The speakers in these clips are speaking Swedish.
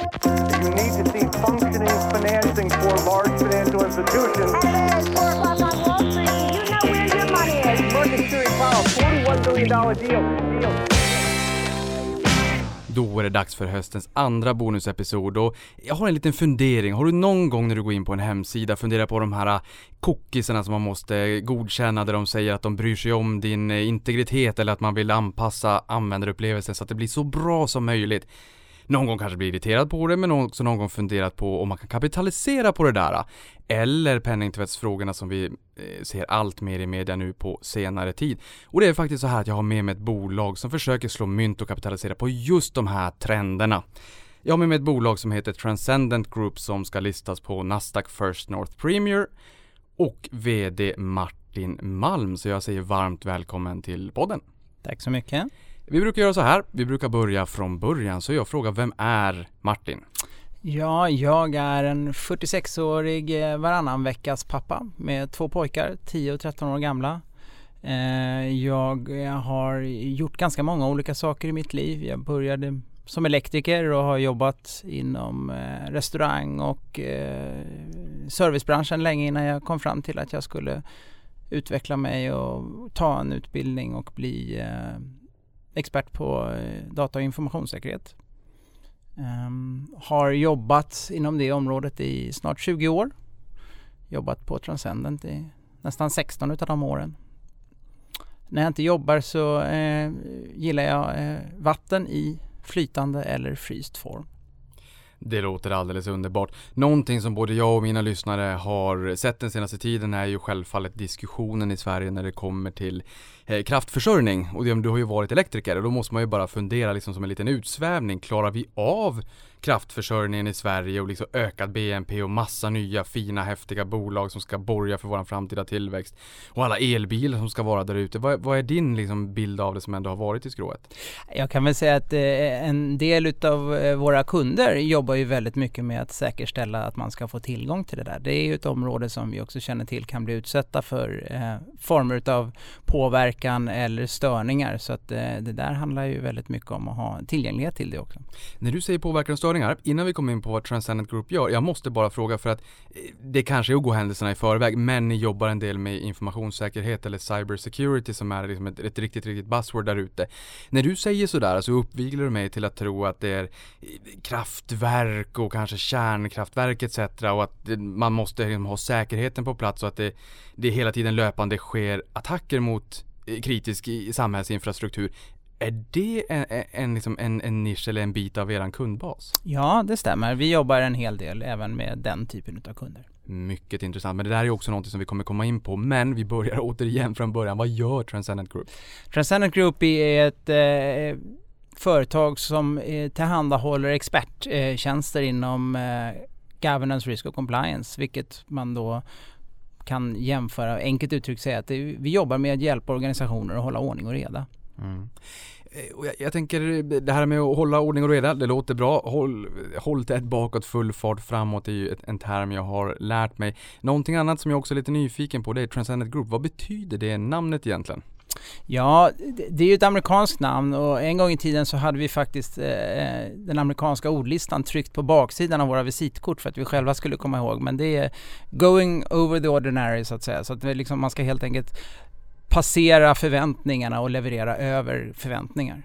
You need to see functioning financing for large financial institutions. It's four o'clock on Wall Street. You know where your money is. Market Security Powell, $41 billion deal. deal. Då är det dags för höstens andra bonusepisod och jag har en liten fundering. Har du någon gång när du går in på en hemsida funderat på de här cookiesarna som man måste godkänna där de säger att de bryr sig om din integritet eller att man vill anpassa användarupplevelsen så att det blir så bra som möjligt? Någon gång kanske blir irriterad på det, men också någon gång funderat på om man kan kapitalisera på det där. Eller penningtvättsfrågorna som vi eh, ser allt mer i media nu på senare tid. Och det är faktiskt så här att jag har med mig ett bolag som försöker slå mynt och kapitalisera på just de här trenderna. Jag har med mig ett bolag som heter Transcendent Group som ska listas på Nasdaq First North Premier och VD Martin Malm, så jag säger varmt välkommen till podden. Tack så mycket. Vi brukar göra så här, vi brukar börja från början, så jag frågar vem är Martin? Ja, jag är en 46-årig eh, varannan veckas pappa med två pojkar, 10 och 13 år gamla. Eh, jag eh, har gjort ganska många olika saker i mitt liv. Jag började som elektriker och har jobbat inom restaurang och servicebranschen länge innan jag kom fram till att jag skulle utveckla mig och ta en utbildning och bli expert på eh, data och informationssäkerhet. Um, har jobbat inom det området i snart 20 år. Jobbat på Transcendent i nästan 16 utav de åren. När jag inte jobbar så eh, gillar jag eh, vatten i flytande eller fryst form. Det låter alldeles underbart. Någonting som både jag och mina lyssnare har sett den senaste tiden är ju självfallet diskussionen i Sverige när det kommer till Eh, kraftförsörjning. Och du har ju varit elektriker och då måste man ju bara fundera liksom som en liten utsvävning. Klarar vi av kraftförsörjningen i Sverige och liksom ökad BNP och massa nya fina häftiga bolag som ska borga för våran framtida tillväxt. Och alla elbilar som ska vara där ute. Vad, vad, är din liksom bild av det som ändå har varit i skrået? Jag kan väl säga att eh, en del utav eh, våra kunder jobbar ju väldigt mycket med att säkerställa att man ska få tillgång till det där. Det är ju ett område som vi också känner till kan bli utsatta för eh, former utav påverkan eller störningar. Så att eh, det där handlar ju väldigt mycket om att ha tillgänglighet till det också. När du säger påverkan och störningar. Innan vi kommer in på vad Transcendent Group gör, jag måste bara fråga för att eh, det kanske är att gå händelserna i förväg, men ni jobbar en del med informationssäkerhet eller cyber security som är liksom ett, ett riktigt, riktigt buzzword där ute. När du säger sådär så uppviglar du mig till att tro att det är eh, kraftverk och kanske kärnkraftverk etc. och att man måste liksom ha säkerheten på plats och att det, det hela tiden löpande sker attacker mot eh, kritisk samhällsinfrastruktur. Är det en, en, liksom en, en nisch eller en bit av er kundbas? Ja, det stämmer. Vi jobbar en hel del även med den typen av kunder. Mycket intressant, men det där är också något som vi kommer komma in på. Men vi börjar återigen från början. Vad gör Transcendent Group? Transcendent Group är ett eh, företag som eh, tillhandahåller experttjänster inom eh, governance, risk och compliance, vilket man då kan jämföra, enkelt uttryckt säga att det, vi jobbar med att hjälpa organisationer att hålla ordning och reda. Mm. Eh, jag, jag, tänker det här med att hålla ordning och reda, det låter bra. Håll, håll tätt bakåt, full fart framåt är ju ett, en term jag har lärt mig. Någonting annat som jag också är lite nyfiken på det är Transcendent Group. Vad betyder det namnet egentligen? Ja, det är ju ett amerikanskt namn och en gång i tiden så hade vi faktiskt eh, eh, den amerikanska ordlistan tryckt på baksidan av våra visitkort för att vi själva skulle komma ihåg. Men det är going over the ordinary så att säga. Så att liksom, man ska helt enkelt passera förväntningarna och leverera över förväntningar.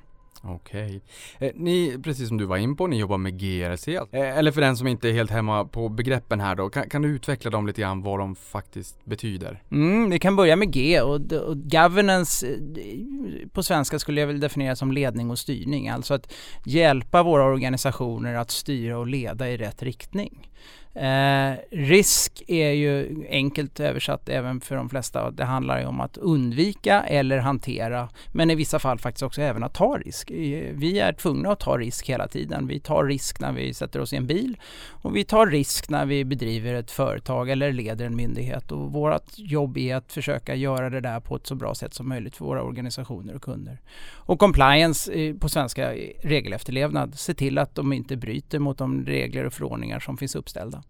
Okej. Eh, ni, precis som du var in på, ni jobbar med GRC. Alltså. Eh, eller för den som inte är helt hemma på begreppen här då, kan, kan du utveckla dem lite grann vad de faktiskt betyder? Mm, vi kan börja med G och, och governance eh, på svenska skulle jag väl definiera som ledning och styrning. Alltså att hjälpa våra organisationer att styra och leda i rätt riktning. Eh, risk är ju enkelt översatt även för de flesta. Det handlar ju om att undvika eller hantera, men i vissa fall faktiskt också även att ta risk. Vi är tvungna att ta risk hela tiden. Vi tar risk när vi sätter oss i en bil och vi tar risk när vi bedriver ett företag eller leder en myndighet. Och vårt jobb är att försöka göra det där på ett så bra sätt som möjligt för våra organisationer och kunder. Och compliance eh, på svenska eh, regelefterlevnad, se till att de inte bryter mot de regler och förordningar som finns uppställda.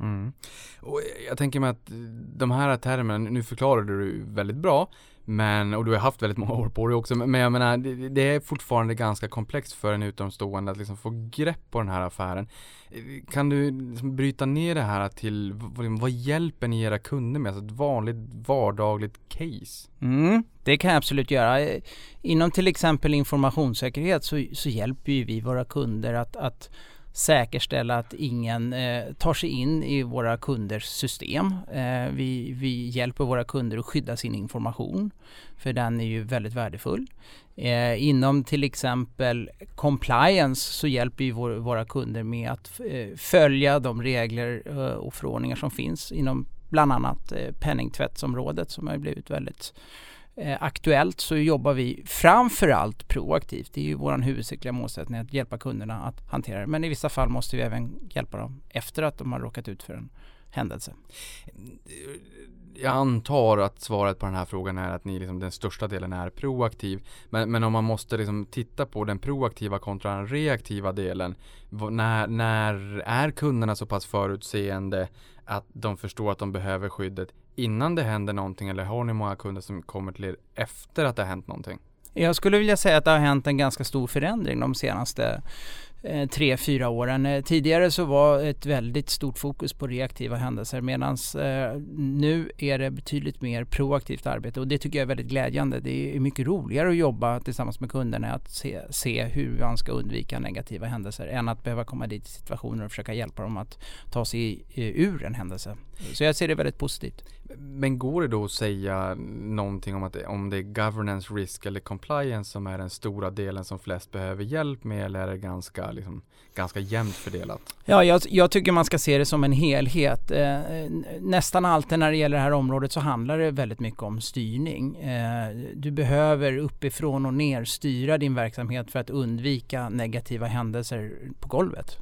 Mm. Och jag tänker mig att de här termerna, nu förklarade du väldigt bra, Men, och du har haft väldigt många år på dig också, men jag menar det, det är fortfarande ganska komplext för en utomstående att liksom få grepp på den här affären. Kan du liksom bryta ner det här till, vad, liksom, vad hjälper ni era kunder med? Alltså ett vanligt vardagligt case? Mm, det kan jag absolut göra. Inom till exempel informationssäkerhet så, så hjälper ju vi våra kunder att, att säkerställa att ingen eh, tar sig in i våra kunders system. Eh, vi, vi hjälper våra kunder att skydda sin information för den är ju väldigt värdefull. Eh, inom till exempel compliance så hjälper vi vår, våra kunder med att eh, följa de regler eh, och förordningar som finns inom bland annat eh, penningtvättsområdet som har blivit väldigt Eh, Eh, aktuellt så jobbar vi framförallt proaktivt. Det är ju vår huvudsakliga målsättning att hjälpa kunderna att hantera det. Men i vissa fall måste vi även hjälpa dem efter att de har råkat ut för en händelse. Jag antar att svaret på den här frågan är att ni liksom, den största delen är proaktiv. Men, men om man måste liksom titta på den proaktiva kontra den reaktiva delen. När, när är kunderna så pass förutseende att de förstår att de behöver skyddet innan det händer någonting eller har ni många kunder som kommer till er efter att det har hänt någonting? Jag skulle vilja säga att det har hänt en ganska stor förändring de senaste eh, tre, fyra åren. Eh, tidigare så var ett väldigt stort fokus på reaktiva händelser medan eh, nu är det betydligt mer proaktivt arbete och det tycker jag är väldigt glädjande. Det är mycket roligare att jobba tillsammans med kunderna att se, se hur man ska undvika negativa händelser än att behöva komma dit i situationer och försöka hjälpa dem att ta sig eh, ur en händelse. Så jag ser det väldigt positivt. Men går det då att säga någonting om att om det är governance risk eller compliance som är den stora delen som flest behöver hjälp med eller är det ganska, liksom, ganska jämnt fördelat? Ja, jag, jag tycker man ska se det som en helhet. Eh, nästan alltid när det gäller det här området så handlar det väldigt mycket om styrning. Eh, du behöver uppifrån och ner styra din verksamhet för att undvika negativa händelser på golvet.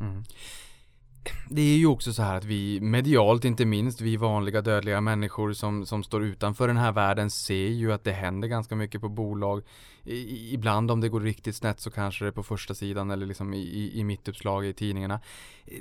Mm det är ju också så här att vi medialt inte minst, vi vanliga dödliga människor som, som står utanför den här världen ser ju att det händer ganska mycket på bolag. I, ibland om det går riktigt snett så kanske det är på första sidan eller liksom i, i, i mittuppslag i tidningarna. Eh,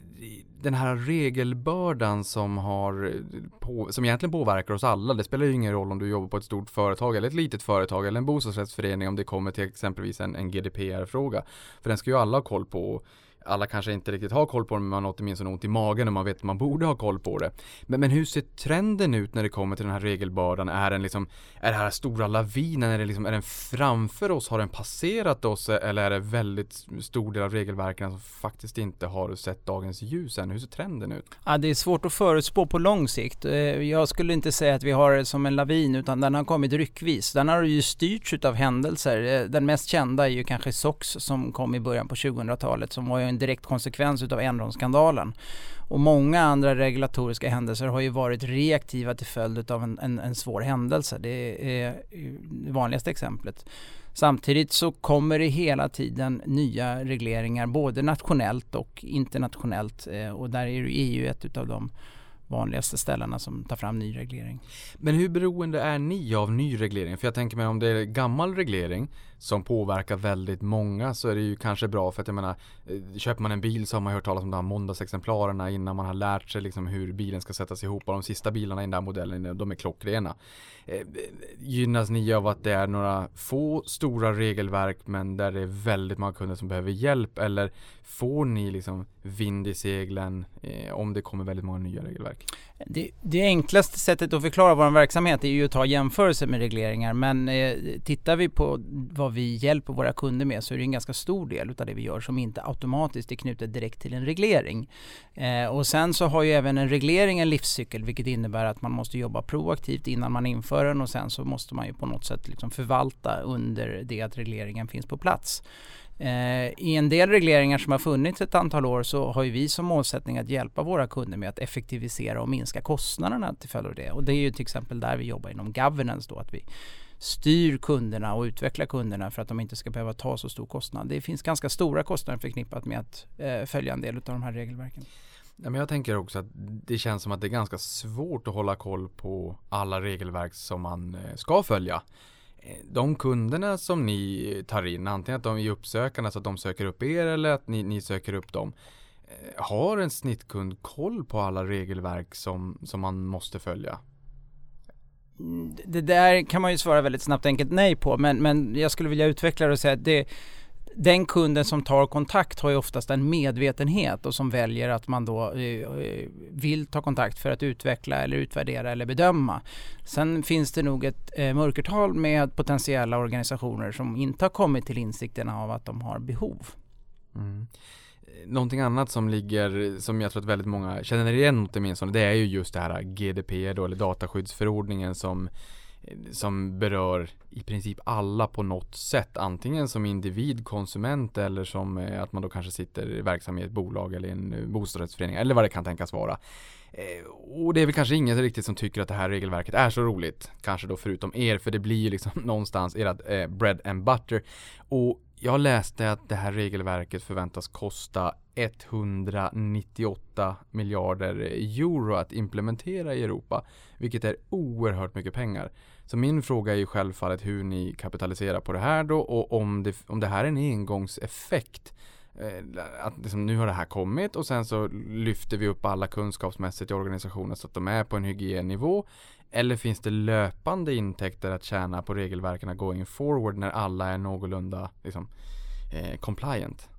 den här regelbördan som har eh, på, som egentligen påverkar oss alla. Det spelar ju ingen roll om du jobbar på ett stort företag eller ett litet företag eller en bostadsrättsförening om det kommer till exempelvis en, en GDPR-fråga. För den ska ju alla ha koll på alla kanske inte riktigt har koll på det men man har åtminstone ont i magen och man vet att man borde ha koll på det. Men, men hur ser trenden ut när det kommer till den här regelbördan? Är den liksom, är det här stora lavinen, är, det liksom, är den framför oss? Har den passerat oss? Eller är det väldigt stor del av regelverken som faktiskt inte har sett dagens ljus än? Hur ser trenden ut? Ja, det är svårt att förutspå på lång sikt. Eh, jag skulle inte säga att vi har det som en lavin utan den har kommit ryckvis. Den har ju styrts utav händelser. Eh, den mest kända är ju kanske SOX som kom i början på 2000-talet som var ju en direkt konsekvens utav Enron-skandalen. Och många andra regulatoriska händelser har ju varit reaktiva till följd av en, en, en svår händelse. Det är eh, det vanligaste exemplet. Samtidigt så kommer det hela tiden nya regleringar både nationellt och internationellt eh, och där är EU ett utav de vanligaste ställena som tar fram ny reglering. Men hur beroende är ni av ny reglering? För jag tänker mig om det är gammal reglering som påverkar väldigt många så är det ju kanske bra för att jag menar eh, köper man en bil så har man hört talas om de här måndagsexemplarerna innan man har lärt sig liksom hur bilen ska sättas ihop och de sista bilarna i den där modellen eh, de är klockrena. Eh, gynnas ni av att det är några få stora regelverk men där det är väldigt många kunder som behöver hjälp eller får ni liksom vind i seglen om det kommer väldigt många nya regelverk? Det, det, enklaste sättet att förklara vår verksamhet är ju att ta jämförelser med regleringar men eh, tittar vi på vad vi hjälper våra kunder med så är det en ganska stor del av det vi gör som inte automatiskt är knutet direkt till en reglering. Eh, och sen så har ju även en reglering en livscykel vilket innebär att man måste jobba proaktivt innan man inför den och sen så måste man ju på något sätt liksom förvalta under det att regleringen finns på plats. Eh, I en del regleringar som har funnits ett antal år så har ju vi som målsättning att hjälpa våra kunder med att effektivisera och minska kostnaderna till följd av det. Och det är ju till exempel där vi jobbar inom governance då, att vi styr kunderna och utvecklar kunderna för att de inte ska behöva ta så stor kostnad. Det finns ganska stora kostnader förknippat med att eh, följa en del av de här regelverken. Ja, men jag tänker också att det känns som att det är ganska svårt att hålla koll på alla regelverk som man eh, ska följa. Eh, de kunderna som ni tar in, antingen att de är uppsökande så att de söker upp er eller att ni, ni söker upp dem. Eh, har en snittkund koll på alla regelverk som, som man måste följa? det där kan man ju svara väldigt snabbt enkelt nej på men, men jag skulle vilja utveckla det och säga att det, den kunden som tar kontakt har ju oftast en medvetenhet och som väljer att man då eh, eh, vill ta kontakt för att utveckla eller utvärdera eller bedöma. Sen finns det nog ett eh, mörkertal med potentiella organisationer som inte har kommit till insikten av att de har behov. Mm. Någonting annat som ligger, som jag tror att väldigt många känner igen åtminstone, det är ju just det här GDPR då, eller dataskyddsförordningen som som berör i princip alla på något sätt. Antingen som individ, konsument eller som eh, att man då kanske sitter verksam i ett bolag eller i en eh, bostadsrättsförening eller vad det kan tänkas vara. Eh, och det är väl kanske ingen riktigt som tycker att det här regelverket är så roligt. Kanske då förutom er, för det blir ju liksom någonstans ert bread and butter. Och jag läste att det här regelverket förväntas kosta 198 miljarder euro att implementera i Europa, vilket är oerhört mycket pengar. Så min fråga är ju självfallet hur ni kapitaliserar på det här då och om det, om det här är en engångseffekt. Eh, att liksom, nu har det här kommit och sen så lyfter vi upp alla kunskapsmässigt i organisationen så att de är på en hygiennivå. Eller finns det löpande intäkter att tjäna på regelverken going forward när alla är någorlunda liksom, eh, compliant?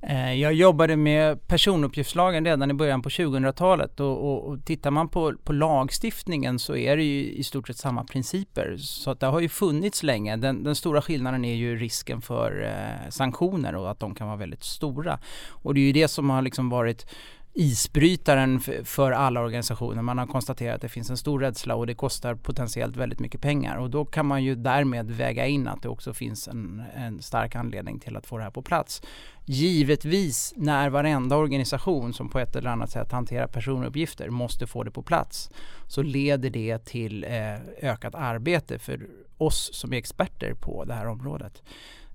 Eh, jag jobbade med personuppgiftslagen redan i början på 2000-talet och, och, och tittar man på, på, lagstiftningen så är det ju i stort sett samma principer. Så att det har ju funnits länge. Den, den stora skillnaden är ju risken för eh, sanktioner och att de kan vara väldigt stora. Och det är ju det som har liksom varit isbrytaren för alla organisationer. Man har konstaterat att det finns en stor rädsla och det kostar potentiellt väldigt mycket pengar och då kan man ju därmed väga in att det också finns en, en stark anledning till att få det här på plats. Givetvis när varenda organisation som på ett eller annat sätt hanterar personuppgifter måste få det på plats så leder det till eh, ökat arbete för oss som är experter på det här området.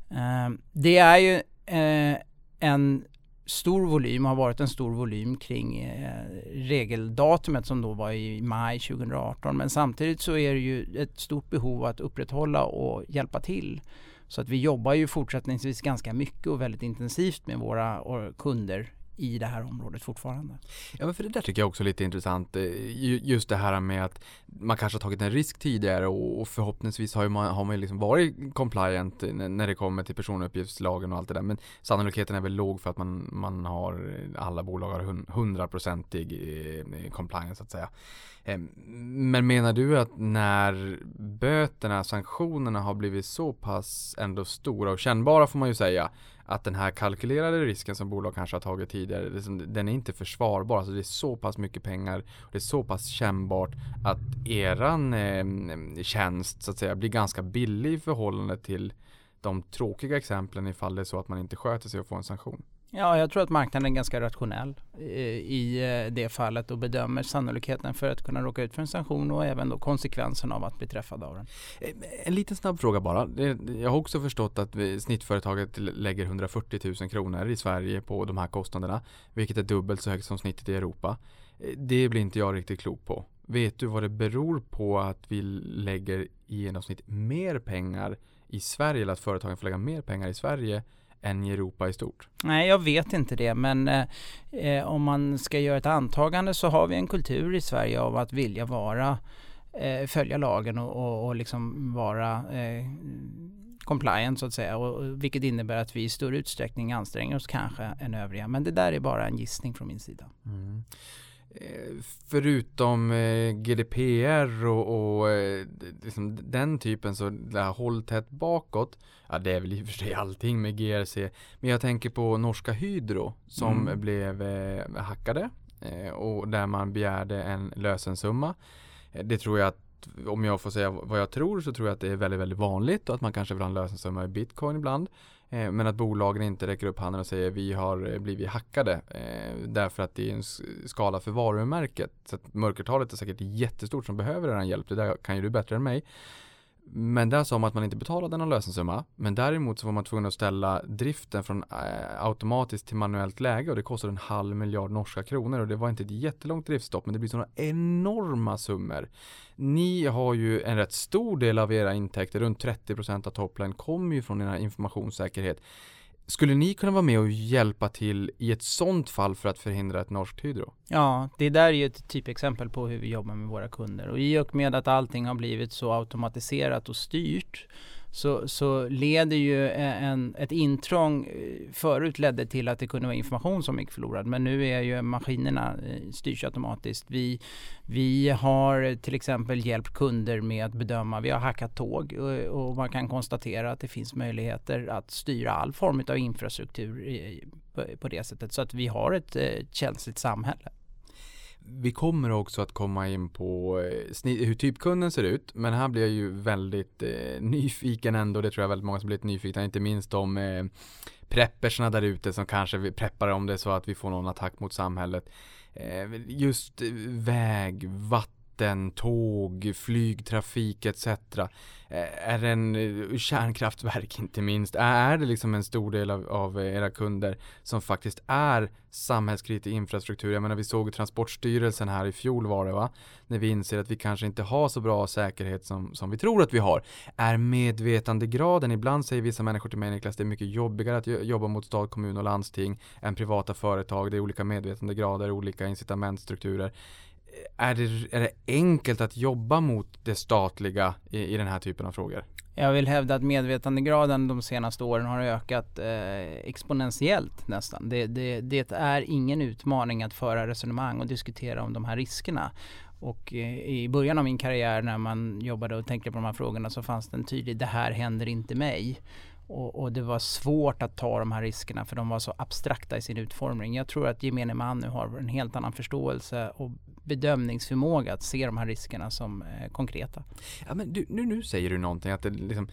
Eh, det är ju eh, en stor volym, har varit en stor volym kring eh, regeldatumet som då var i maj 2018. Men samtidigt så är det ju ett stort behov att upprätthålla och hjälpa till. Så att vi jobbar ju fortsättningsvis ganska mycket och väldigt intensivt med våra kunder i det här området fortfarande. Ja men för det där tycker jag också är lite intressant. Eh, just det här med att man kanske har tagit en risk tidigare och förhoppningsvis har man, har man liksom varit compliant när det kommer till personuppgiftslagen och allt det där. Men sannolikheten är väl låg för att man, man har alla bolag har hundraprocentig eh, compliance så att säga. Eh, men menar du att när böterna, sanktionerna har blivit så pass ändå stora och kännbara får man ju säga att den här kalkylerade risken som bolag kanske har tagit tidigare, den är inte försvarbar. Alltså det är så pass mycket pengar, det är så pass kännbart att eran eh, tjänst så att säga blir ganska billig i förhållande till de tråkiga exemplen ifall det är så att man inte sköter sig och får en sanktion. Ja, jag tror att marknaden är ganska rationell eh, i eh, det fallet och bedömer sannolikheten för att kunna råka ut för en sanktion och även då konsekvensen av att bli träffad av den. Eh, en liten snabb fråga bara. Jag har också förstått att snittföretaget lägger 140 000 kronor i Sverige på de här kostnaderna, vilket är dubbelt så högt som snittet i Europa. Det blir inte jag riktigt klok på. Vet du vad det beror på att vi lägger i genomsnitt mer pengar i Sverige, eller att företagen får lägga mer pengar i Sverige än i Europa i stort? Nej, jag vet inte det, men eh, eh, om man ska göra ett antagande så har vi en kultur i Sverige av att vilja vara, eh, följa lagen och, och, och liksom vara eh, compliant så att säga, och, vilket innebär att vi i större utsträckning anstränger oss kanske än övriga. Men det där är bara en gissning från min sida. Mm. Eh, förutom eh, GDPR och, och eh, liksom den typen så det här håll tätt bakåt Ja det är väl i och för sig allting med GRC Men jag tänker på norska Hydro som mm. blev eh, hackade eh, och där man begärde en lösensumma Det tror jag att om jag får säga vad jag tror så tror jag att det är väldigt, väldigt vanligt och att man kanske vill ha en lösensumma i bitcoin ibland. Eh, men att bolagen inte räcker upp handen och säger vi har eh, blivit hackade eh, därför att det är en skala för varumärket. Så att mörkertalet är säkert jättestort som behöver er hjälp. Det där kan ju du bättre än mig. Men där sa man att man inte betalade någon lösensumma. Men däremot så var man tvungen att ställa driften från eh, automatiskt till manuellt läge och det kostade en halv miljard norska kronor och det var inte ett jättelångt driftstopp men det blir sådana enorma summor. Ni har ju en rätt stor del av era intäkter, runt 30% av topplen kommer ju från era informationssäkerhet. Skulle ni kunna vara med och hjälpa till i ett sånt fall för att förhindra ett norskt Hydro? Ja, det där är ju ett typexempel på hur vi jobbar med våra kunder och i och med att allting har blivit så automatiserat och styrt så, så leder ju eh, en, ett intrång eh, förut ledde till att det kunde vara information som gick förlorad men nu är ju maskinerna eh, styrs automatiskt. Vi, vi har till exempel hjälpt kunder med att bedöma, vi har hackat tåg och, och man kan konstatera att det finns möjligheter att styra all form av infrastruktur i, på, på det sättet så att vi har ett eh, känsligt samhälle. Vi kommer också att komma in på eh, hur typkunden ser ut. Men här blir jag ju väldigt eh, nyfiken ändå. Det tror jag väldigt många som blivit nyfikna. Inte minst de eh, preppersna där ute som kanske preppar om det så att vi får någon attack mot samhället. Eh, just eh, väg, vatten vatten, tåg, flygtrafik etc. Eh, är det en eh, kärnkraftverk inte minst? Är det liksom en stor del av, av eh, era kunder som faktiskt är samhällskritisk infrastruktur? Jag menar vi såg Transportstyrelsen här i fjol var det va? När vi inser att vi kanske inte har så bra säkerhet som, som vi tror att vi har. Är medvetandegraden, ibland säger vissa människor till mig Niklas, det är mycket jobbigare att jobba mot stat, kommun och landsting än privata företag. Det är olika medvetandegrader, olika incitamentstrukturer är det, är det enkelt att jobba mot det statliga i, i den här typen av frågor? Jag vill hävda att medvetandegraden de senaste åren har ökat eh, exponentiellt nästan. Det, det, det, är ingen utmaning att föra resonemang och diskutera om de här riskerna. Och eh, i början av min karriär när man jobbade och tänkte på de här frågorna så fanns det en tydlig, det här händer inte mig. Och, och, det var svårt att ta de här riskerna för de var så abstrakta i sin utformning. Jag tror att gemene man nu har en helt annan förståelse och bedömningsförmåga att se de här riskerna som eh, konkreta. Ja, men du, nu, nu säger du någonting att det, liksom,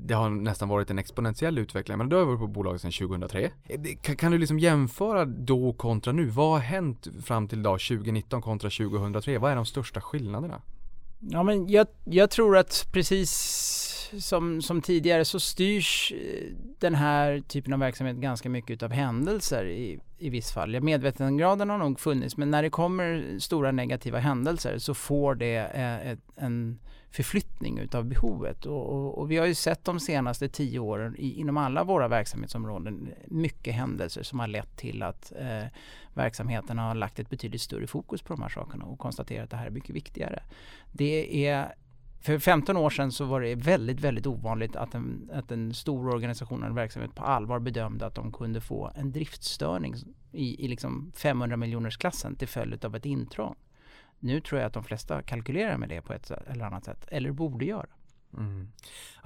det har nästan varit en exponentiell utveckling. Men du har varit på bolaget sedan 2003. Eh, kan, kan, du liksom jämföra då kontra nu? Vad har hänt fram till idag 2019 kontra 2003? Vad är de största skillnaderna? Ja men jag, jag tror att precis som, som tidigare så styrs eh, den här typen av verksamhet ganska mycket av händelser i, i viss fall. Ja, medvetandegraden har nog funnits men när det kommer stora negativa händelser så får det eh, ett, en förflyttning utav behovet. Och, och, och, vi har ju sett de senaste tio åren i, inom alla våra verksamhetsområden mycket händelser som har lett till att eh, verksamheterna har lagt ett betydligt större fokus på de här sakerna och konstaterat att det här är mycket viktigare. Det är för 15 år sedan så var det väldigt, väldigt ovanligt att en, att en stor organisation eller verksamhet på allvar bedömde att de kunde få en driftstörning i, i liksom 500 miljoners klassen till följd av ett intrång. Nu tror jag att de flesta kalkylerar med det på ett eller annat sätt, eller borde göra. Mm.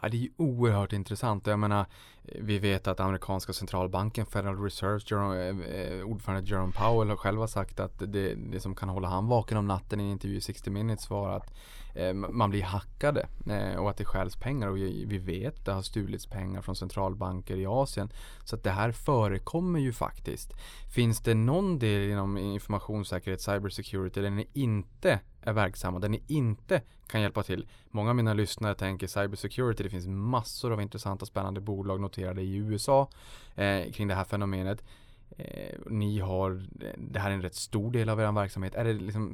Ja, det är ju oerhört intressant. Jag menar, vi vet att amerikanska centralbanken, Federal Reserve, Jerome, eh, eh ordförande Jerome Powell har själva sagt att det, det som kan hålla han vaken om natten i en intervju i 60 minutes var att Eh, man blir hackade eh, och att det stjäls pengar och vi vet att det har stulits pengar från centralbanker i Asien. Så att det här förekommer ju faktiskt. Finns det någon del inom informationssäkerhet, cybersecurity där ni inte är verksamma, där ni inte kan hjälpa till? Många av mina lyssnare tänker cybersecurity, det finns massor av intressanta spännande bolag noterade i USA eh, kring det här fenomenet. Eh, ni har, det här är en rätt stor del av er verksamhet. Är det liksom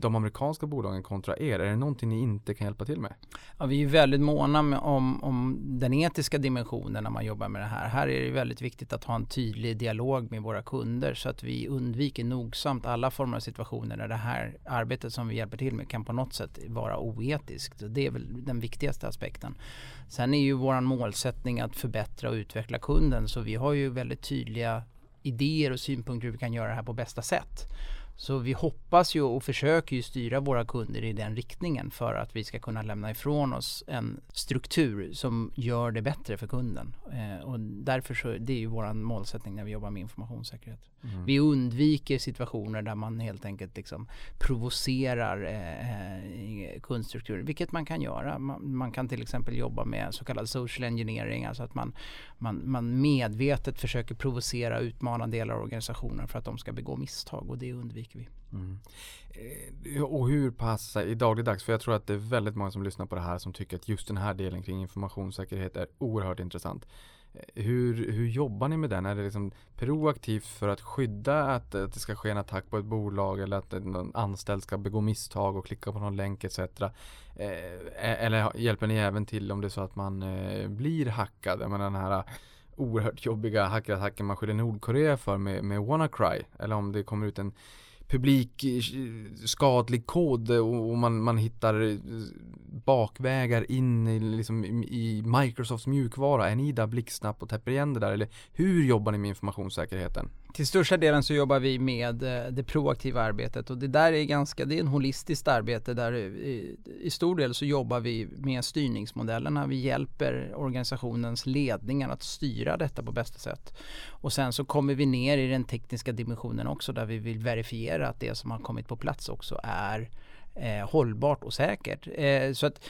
de amerikanska bolagen kontra er? Är det någonting ni inte kan hjälpa till med? Ja, vi är väldigt måna med, om, om den etiska dimensionen när man jobbar med det här. Här är det väldigt viktigt att ha en tydlig dialog med våra kunder så att vi undviker nogsamt alla former av situationer där det här arbetet som vi hjälper till med kan på något sätt vara oetiskt. Det är väl den viktigaste aspekten. Sen är ju våran målsättning att förbättra och utveckla kunden så vi har ju väldigt tydliga idéer och synpunkter hur vi kan göra det här på bästa sätt. Så vi hoppas ju och försöker ju styra våra kunder i den riktningen för att vi ska kunna lämna ifrån oss en struktur som gör det bättre för kunden. Eh, och därför så, det är ju våran målsättning när vi jobbar med informationssäkerhet. Mm. Vi undviker situationer där man helt enkelt liksom provocerar eh, eh, kundstrukturer, vilket man kan göra. Man, man, kan till exempel jobba med så kallad social engineering, alltså att man, man, man medvetet försöker provocera och utmana delar av organisationen för att de ska begå misstag och det undviker vi. Mm. Eh, och hur pass i dagligdags, för jag tror att det är väldigt många som lyssnar på det här som tycker att just den här delen kring informationssäkerhet är oerhört intressant. Eh, hur, hur jobbar ni med den? Är det liksom proaktivt för att skydda att, att det ska ske en attack på ett bolag eller att någon anställd ska begå misstag och klicka på någon länk etc. Eh, e-, eller hjälper ni även till om det är så att man blir hackad? Jag menar den här oerhört jobbiga hackerattacken man skyller Nordkorea för med, med WannaCry. Eller om det kommer ut en publikskadlig eh, kod och man, man hittar eh, bakvägar in i, liksom, i Microsofts mjukvara. Är ni där blixtsnabbt och täpper igen det där? Eller hur jobbar ni med informationssäkerheten? Till största delen så jobbar vi med eh, det proaktiva arbetet och det där är ganska, det är en holistiskt arbete där eh, i, i stor del så jobbar vi med styrningsmodellerna. Vi hjälper organisationens ledningar att styra detta på bästa sätt. Och sen så kommer vi ner i den tekniska dimensionen också där vi vill verifiera att det som har kommit på plats också är eh, hållbart och säkert. Eh, så att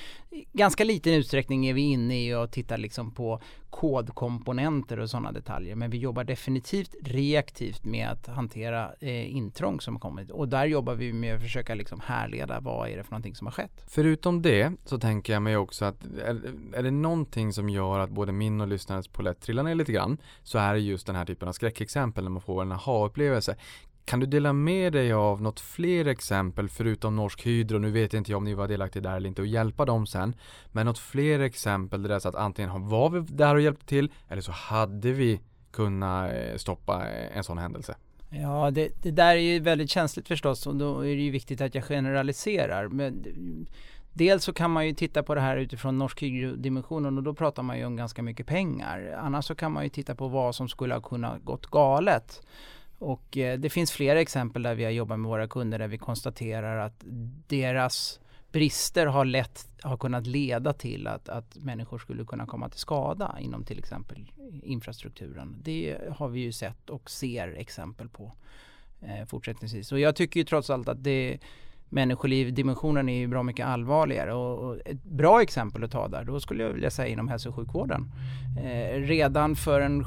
ganska liten utsträckning är vi inne i och tittar liksom på kodkomponenter och sådana detaljer. Men vi jobbar definitivt reaktivt med att hantera eh, intrång som har kommit. Och där jobbar vi med att försöka liksom härleda vad är det för någonting som har skett. Förutom det så tänker jag mig också att är, är det någonting som gör att både min och lyssnarens polett trillar ner lite grann så är det just den här typen av skräckexempel när man får en aha-upplevelse. Kan du dela med dig av något fler exempel förutom Norsk Hydro? Nu vet inte jag om ni var delaktiga där eller inte och hjälpa dem sen. Men något fler exempel där det är så att antingen var vi där och hjälpte till eller så hade vi kunnat eh, stoppa eh, en sån händelse. Ja, det, det där är ju väldigt känsligt förstås och då är det ju viktigt att jag generaliserar. Men Dels så kan man ju titta på det här utifrån Norsk Hydro-dimensionen och då pratar man ju om ganska mycket pengar. Annars så kan man ju titta på vad som skulle ha kunnat gått galet. Och eh, det finns flera exempel där vi har jobbat med våra kunder där vi konstaterar att deras brister har, lett, har kunnat leda till att, att människor skulle kunna komma till skada inom till exempel infrastrukturen. Det har vi ju sett och ser exempel på eh, fortsättningsvis. Och jag tycker ju trots allt att det människoliv-dimensionen är ju bra mycket allvarligare och, och, ett bra exempel att ta där, då skulle jag vilja säga inom hälso och sjukvården. Eh, redan för en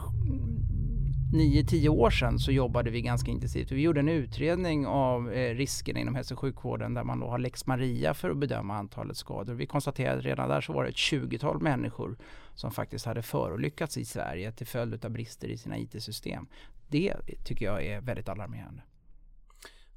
9-10 år sedan så jobbade vi ganska intensivt. Vi gjorde en utredning av eh, riskerna inom hälso och sjukvården där man då har lex Maria för att bedöma antalet skador. Vi konstaterade att redan där så var det ett 20-tal människor som faktiskt hade förolyckats i Sverige till följd av brister i sina IT-system. Det tycker jag är väldigt alarmerande.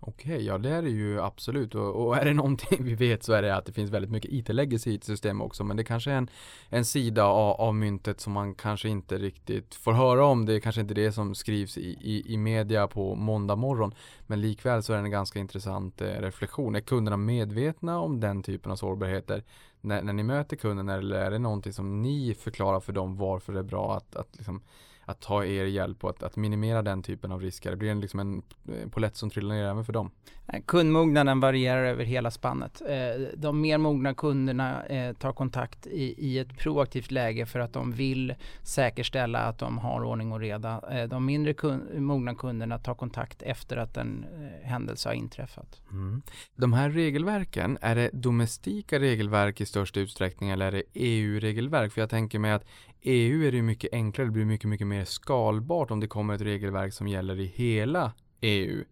Okej, ja det är det ju absolut och, och, är det någonting vi vet så är det att det finns väldigt mycket IT-legacy i ett system också men det kanske är en, en sida av, av, myntet som man kanske inte riktigt får höra om. Det är kanske inte det som skrivs i, i, i media på måndag morgon men likväl så är det en ganska intressant eh, reflektion. Är kunderna medvetna om den typen av sårbarheter när, när ni möter kunden eller är det någonting som ni förklarar för dem varför det är bra att, att liksom att ta er hjälp och att, att minimera den typen av risker? Det blir en, liksom en eh, polett som trillar ner även för dem. Eh, kundmognaden varierar över hela spannet. Eh, de mer mogna kunderna tar kontakt i, i ett proaktivt läge för att de vill säkerställa att de har ordning och reda. De mindre kund, mogna kunderna tar kontakt efter att en händelse har inträffat. Mm. De här regelverken, är det domestika regelverk i störst utsträckning eller är det EU-regelverk? För jag tänker mig att EU är det mycket enklare, det blir mycket, mycket mer skalbart om det kommer ett regelverk som gäller i hela EU.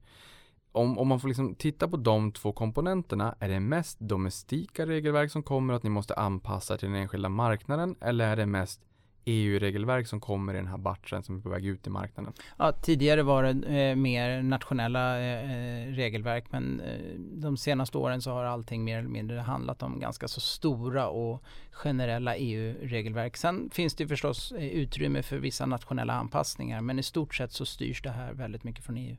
Om, om man får liksom titta på de två komponenterna, är det mest domestika regelverk som kommer att ni måste anpassa till den enskilda marknaden eller är det mest EU-regelverk som kommer i den här batchen som är på väg ut i marknaden? Ja, tidigare var det eh, mer nationella eh, eh regelverk men eh, de senaste åren så har allting mer eller mindre handlat om ganska så stora och generella EU-regelverk. Sen finns det förstås eh, utrymme för vissa nationella anpassningar men i stort sett så styrs det här väldigt mycket från EU.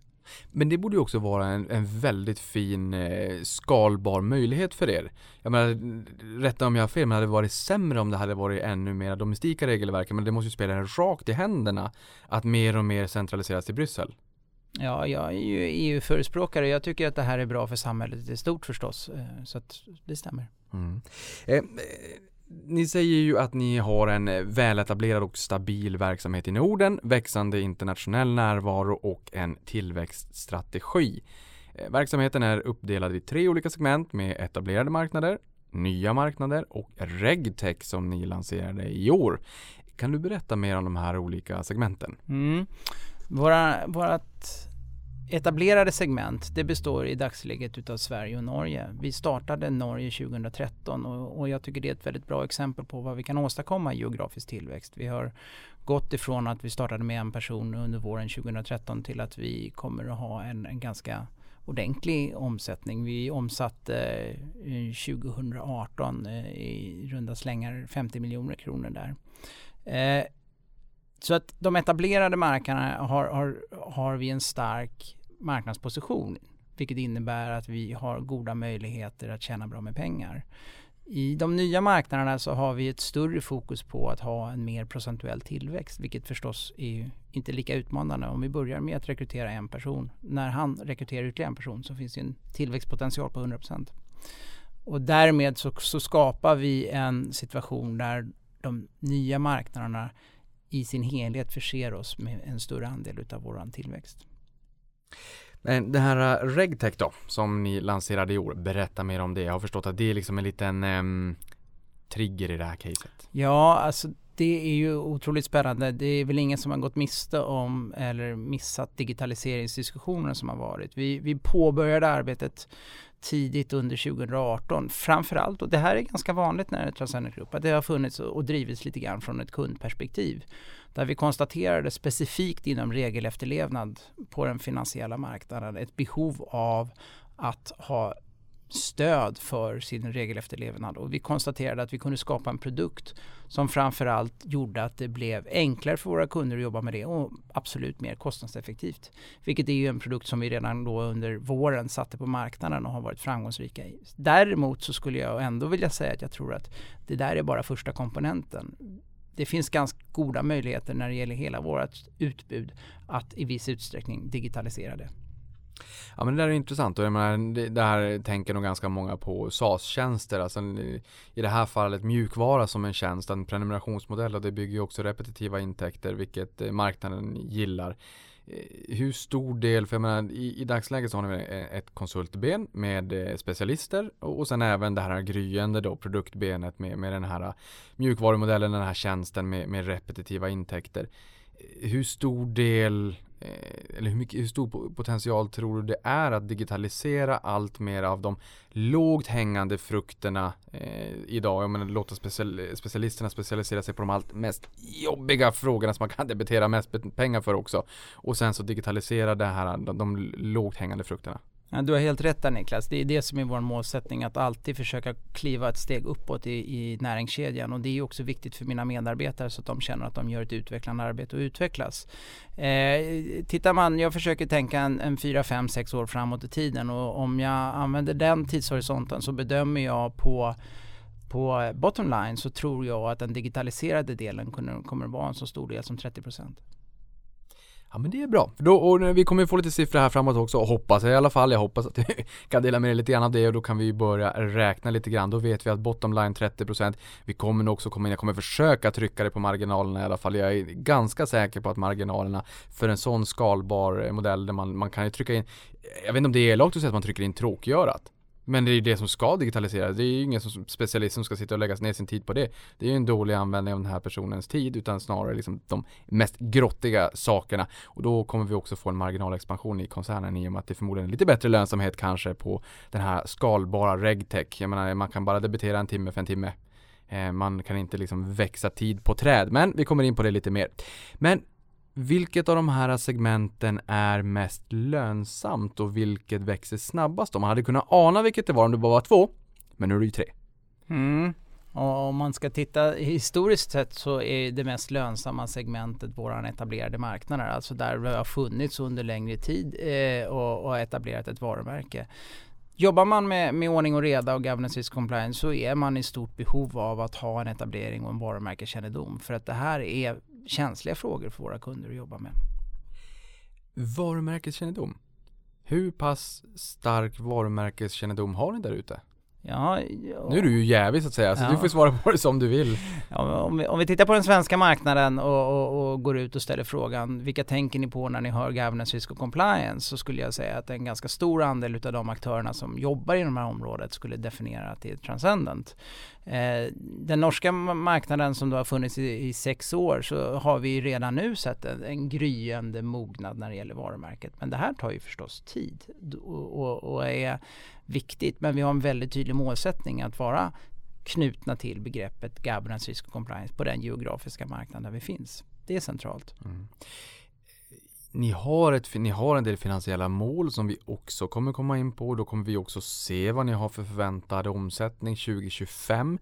Men det borde ju också vara en, en väldigt fin eh, skalbar möjlighet för er. Jag menar, rätta om jag har fel, men det hade varit sämre om det hade varit ännu mer domestika regelverk. Men det måste ju spela en rakt i händerna att mer och mer centraliseras till Bryssel. Ja, jag är ju EU-förespråkare. Jag tycker att det här är bra för samhället i stort förstås. Eh, så att det stämmer. Mm. Eh, ni säger ju att ni har en eh, väletablerad och stabil verksamhet i Norden, växande internationell närvaro och en tillväxtstrategi. Eh, verksamheten är uppdelad i tre olika segment med etablerade marknader, nya marknader och regtech som ni lanserade i år. Kan du berätta mer om de här olika segmenten? Mm. Våra, vårat etablerade segment det består i dagsläget utav Sverige och Norge. Vi startade Norge 2013 och, och, jag tycker det är ett väldigt bra exempel på vad vi kan åstadkomma i geografisk tillväxt. Vi har gått ifrån att vi startade med en person under våren 2013 till att vi kommer att ha en, en ganska ordentlig omsättning. Vi omsatte eh, 2018 eh, i runda slängar 50 miljoner kronor där. Eh, Så att de etablerade marknaderna har, har, har vi en stark marknadsposition vilket innebär att vi har goda möjligheter att tjäna bra med pengar. I de nya marknaderna så har vi ett större fokus på att ha en mer procentuell tillväxt vilket förstås är inte lika utmanande. Om vi börjar med att rekrytera en person, när han rekryterar ytterligare en person så finns det en tillväxtpotential på 100%. Och därmed så, så skapar vi en situation där de nya marknaderna i sin helhet förser oss med en större andel utav våran tillväxt. Men det här eh, RegTech då, som ni lanserade i år, berätta mer om det. Jag har förstått att det är liksom en liten um, trigger i det här caset. Ja, alltså det är ju otroligt spännande. Det är väl ingen som har gått miste om eller missat digitaliseringsdiskussionen som har varit. Vi, vi påbörjade arbetet tidigt under 2018. Framförallt, och det här är ganska vanligt när det är Transcendent Group, att det har funnits och drivits lite grann från ett kundperspektiv. Där vi konstaterade specifikt inom regelefterlevnad på den finansiella marknaden ett behov av att ha stöd för sin regelefterlevnad och vi konstaterade att vi kunde skapa en produkt som framförallt gjorde att det blev enklare för våra kunder att jobba med det och absolut mer kostnadseffektivt. Vilket är ju en produkt som vi redan då under våren satte på marknaden och har varit framgångsrika i. Däremot så skulle jag ändå vilja säga att jag tror att det där är bara första komponenten det finns ganska goda möjligheter när det gäller hela vårt utbud att i viss utsträckning digitalisera det. Ja men det där är intressant och jag menar, det, det här tänker nog ganska många på SAS-tjänster. Alltså i det här fallet mjukvara som en tjänst, en prenumerationsmodell och det bygger ju också repetitiva intäkter vilket eh, marknaden gillar. Eh, hur stor del, för jag menar i, i dagsläget så har ni eh, ett konsultben med eh, specialister och, och sen även det här gryende då produktbenet med, med den här mjukvarumodellen, den här tjänsten med, med repetitiva intäkter. Hur stor del eh, eller hur, mycket, hur stor potential tror du det är att digitalisera allt mer av de lågt hängande frukterna eh, idag? Jag menar, låta special, specialisterna specialisera sig på de allt mest jobbiga frågorna som man kan debitera mest pengar för också. Och sen så digitalisera det här, de, de lågt hängande frukterna. Ja, du har helt rätt där Niklas. Det är det som är vår målsättning att alltid försöka kliva ett steg uppåt i, i näringskedjan och det är också viktigt för mina medarbetare så att de känner att de gör ett utvecklande arbete och utvecklas. Eh, tittar man, jag försöker tänka en, en 4, 5, 6 år framåt i tiden och om jag använder den tidshorisonten så bedömer jag på på bottom line så tror jag att den digitaliserade delen kommer, att vara en så stor del som 30 procent. Ja men det är bra. Då, och vi kommer få lite siffror här framåt också, och hoppas i alla fall. Jag hoppas att du kan dela med dig lite grann av det och då kan vi börja räkna lite grann. Då vet vi att bottom line 30% Vi kommer nog också komma in, jag kommer försöka trycka det på marginalerna i alla fall. Jag är ganska säker på att marginalerna för en sån skalbar modell där man, man kan ju trycka in Jag vet inte om det är elakt att säga att man trycker in tråkgörat. Men det är ju det som ska digitaliseras. Det är ju ingen som specialist som ska sitta och lägga ner sin tid på det. Det är ju en dålig användning av den här personens tid utan snarare liksom de mest grottiga sakerna. Och då kommer vi också få en marginalexpansion i koncernen i och med att det förmodligen är lite bättre lönsamhet kanske på den här skalbara regtech. Jag menar man kan bara debitera en timme för en timme. Eh, man kan inte liksom växa tid på träd. Men vi kommer in på det lite mer. Men vilket av de här segmenten är mest lönsamt och vilket växer snabbast? Om man hade kunnat ana vilket det var om det bara var två, men nu är det ju tre. Mm. Och om man ska titta historiskt sett så är det mest lönsamma segmentet våran etablerade marknader. Alltså där vi har funnits under längre tid eh, och, och etablerat ett varumärke. Jobbar man med, med ordning och reda och governance risk compliance så är man i stort behov av att ha en etablering och en varumärkeskännedom. För att det här är känsliga frågor för våra kunder att jobba med. Varumärkeskännedom. Hur pass stark varumärkeskännedom har ni där ute? Ja, ja. Nu är du ju jävig så att säga, så ja. du får svara på det som du vill. Ja, om, vi, om, vi, tittar på den svenska marknaden och, och, och, går ut och ställer frågan vilka tänker ni på när ni hör governance, risk och compliance? Så skulle jag säga att en ganska stor andel utav de aktörerna som jobbar inom det här området skulle definiera att det är transcendent. Eh, den norska marknaden som då har funnits i, i, sex år så har vi redan nu sett en, en gryende mognad när det gäller varumärket. Men det här tar ju förstås tid och, och är viktigt. Men vi har en väldigt tydlig målsättning att vara knutna till begreppet governance, risk och compliance på den geografiska marknaden där vi finns. Det är centralt. Mm. Ni har, ett, ni har en del finansiella mål som vi också kommer komma in på. Då kommer vi också se vad ni har för förväntad omsättning 2025.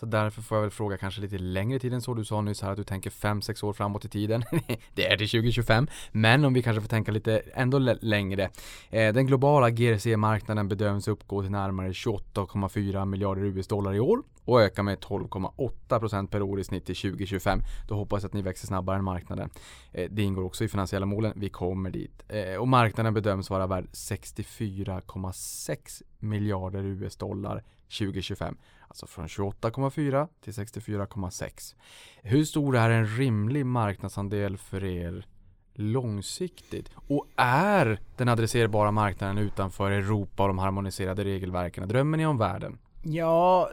Så därför får jag väl fråga kanske lite längre tid än så. Du sa nyss här att du tänker 5-6 år framåt i tiden. det är till 2025. Men om vi kanske får tänka lite ändå längre. Eh, den globala GRC-marknaden bedöms uppgå till närmare 28,4 miljarder US-dollar i år och öka med 12,8% per år i snitt till 2025. Då hoppas jag att ni växer snabbare än marknaden. Eh, det ingår också i finansiella målen. Vi kommer dit. Eh, och marknaden bedöms vara värd 64,6 miljarder US-dollar 2025. Alltså från 28,4 till 64,6. Hur stor är en rimlig marknadsandel för er långsiktigt? Och är den adresserbara marknaden utanför Europa och de harmoniserade regelverken? Drömmer ni om världen? Ja,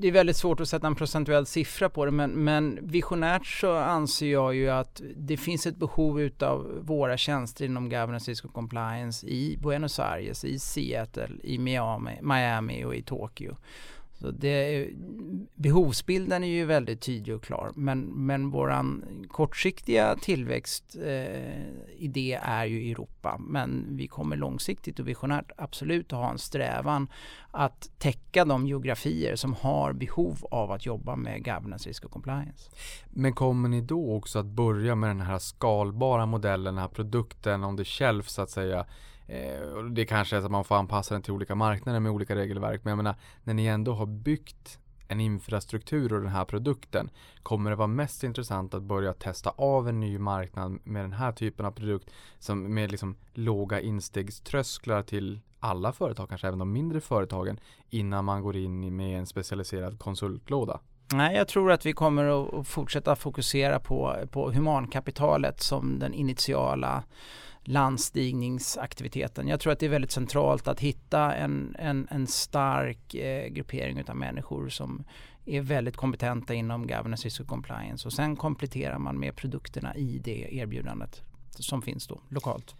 det är väldigt svårt att sätta en procentuell siffra på det men, men visionärt så anser jag ju att det finns ett behov utav våra tjänster inom governance risk och compliance i Buenos Aires, i Seattle, i Miami, Miami och i Tokyo. Så det, behovsbilden är ju väldigt tydlig och klar men, men våran kortsiktiga tillväxtidé eh, är ju Europa men vi kommer långsiktigt och visionärt absolut att ha en strävan att täcka de geografier som har behov av att jobba med governance, risk och compliance. Men kommer ni då också att börja med den här skalbara modellen, den här produkten on the shelf så att säga Eh, det kanske är så att man får anpassa den till olika marknader med olika regelverk. Men jag menar, när ni ändå har byggt en infrastruktur och den här produkten kommer det vara mest intressant att börja testa av en ny marknad med den här typen av produkt som med liksom låga instegströsklar till alla företag, kanske även de mindre företagen innan man går in med en specialiserad konsultlåda? Nej, jag tror att vi kommer att fortsätta fokusera på, på humankapitalet som den initiala landstigningsaktiviteten. Jag tror att det är väldigt centralt att hitta en, en, en stark eh, gruppering av människor som är väldigt kompetenta inom governance risk och compliance och sen kompletterar man med produkterna i det erbjudandet som finns då lokalt.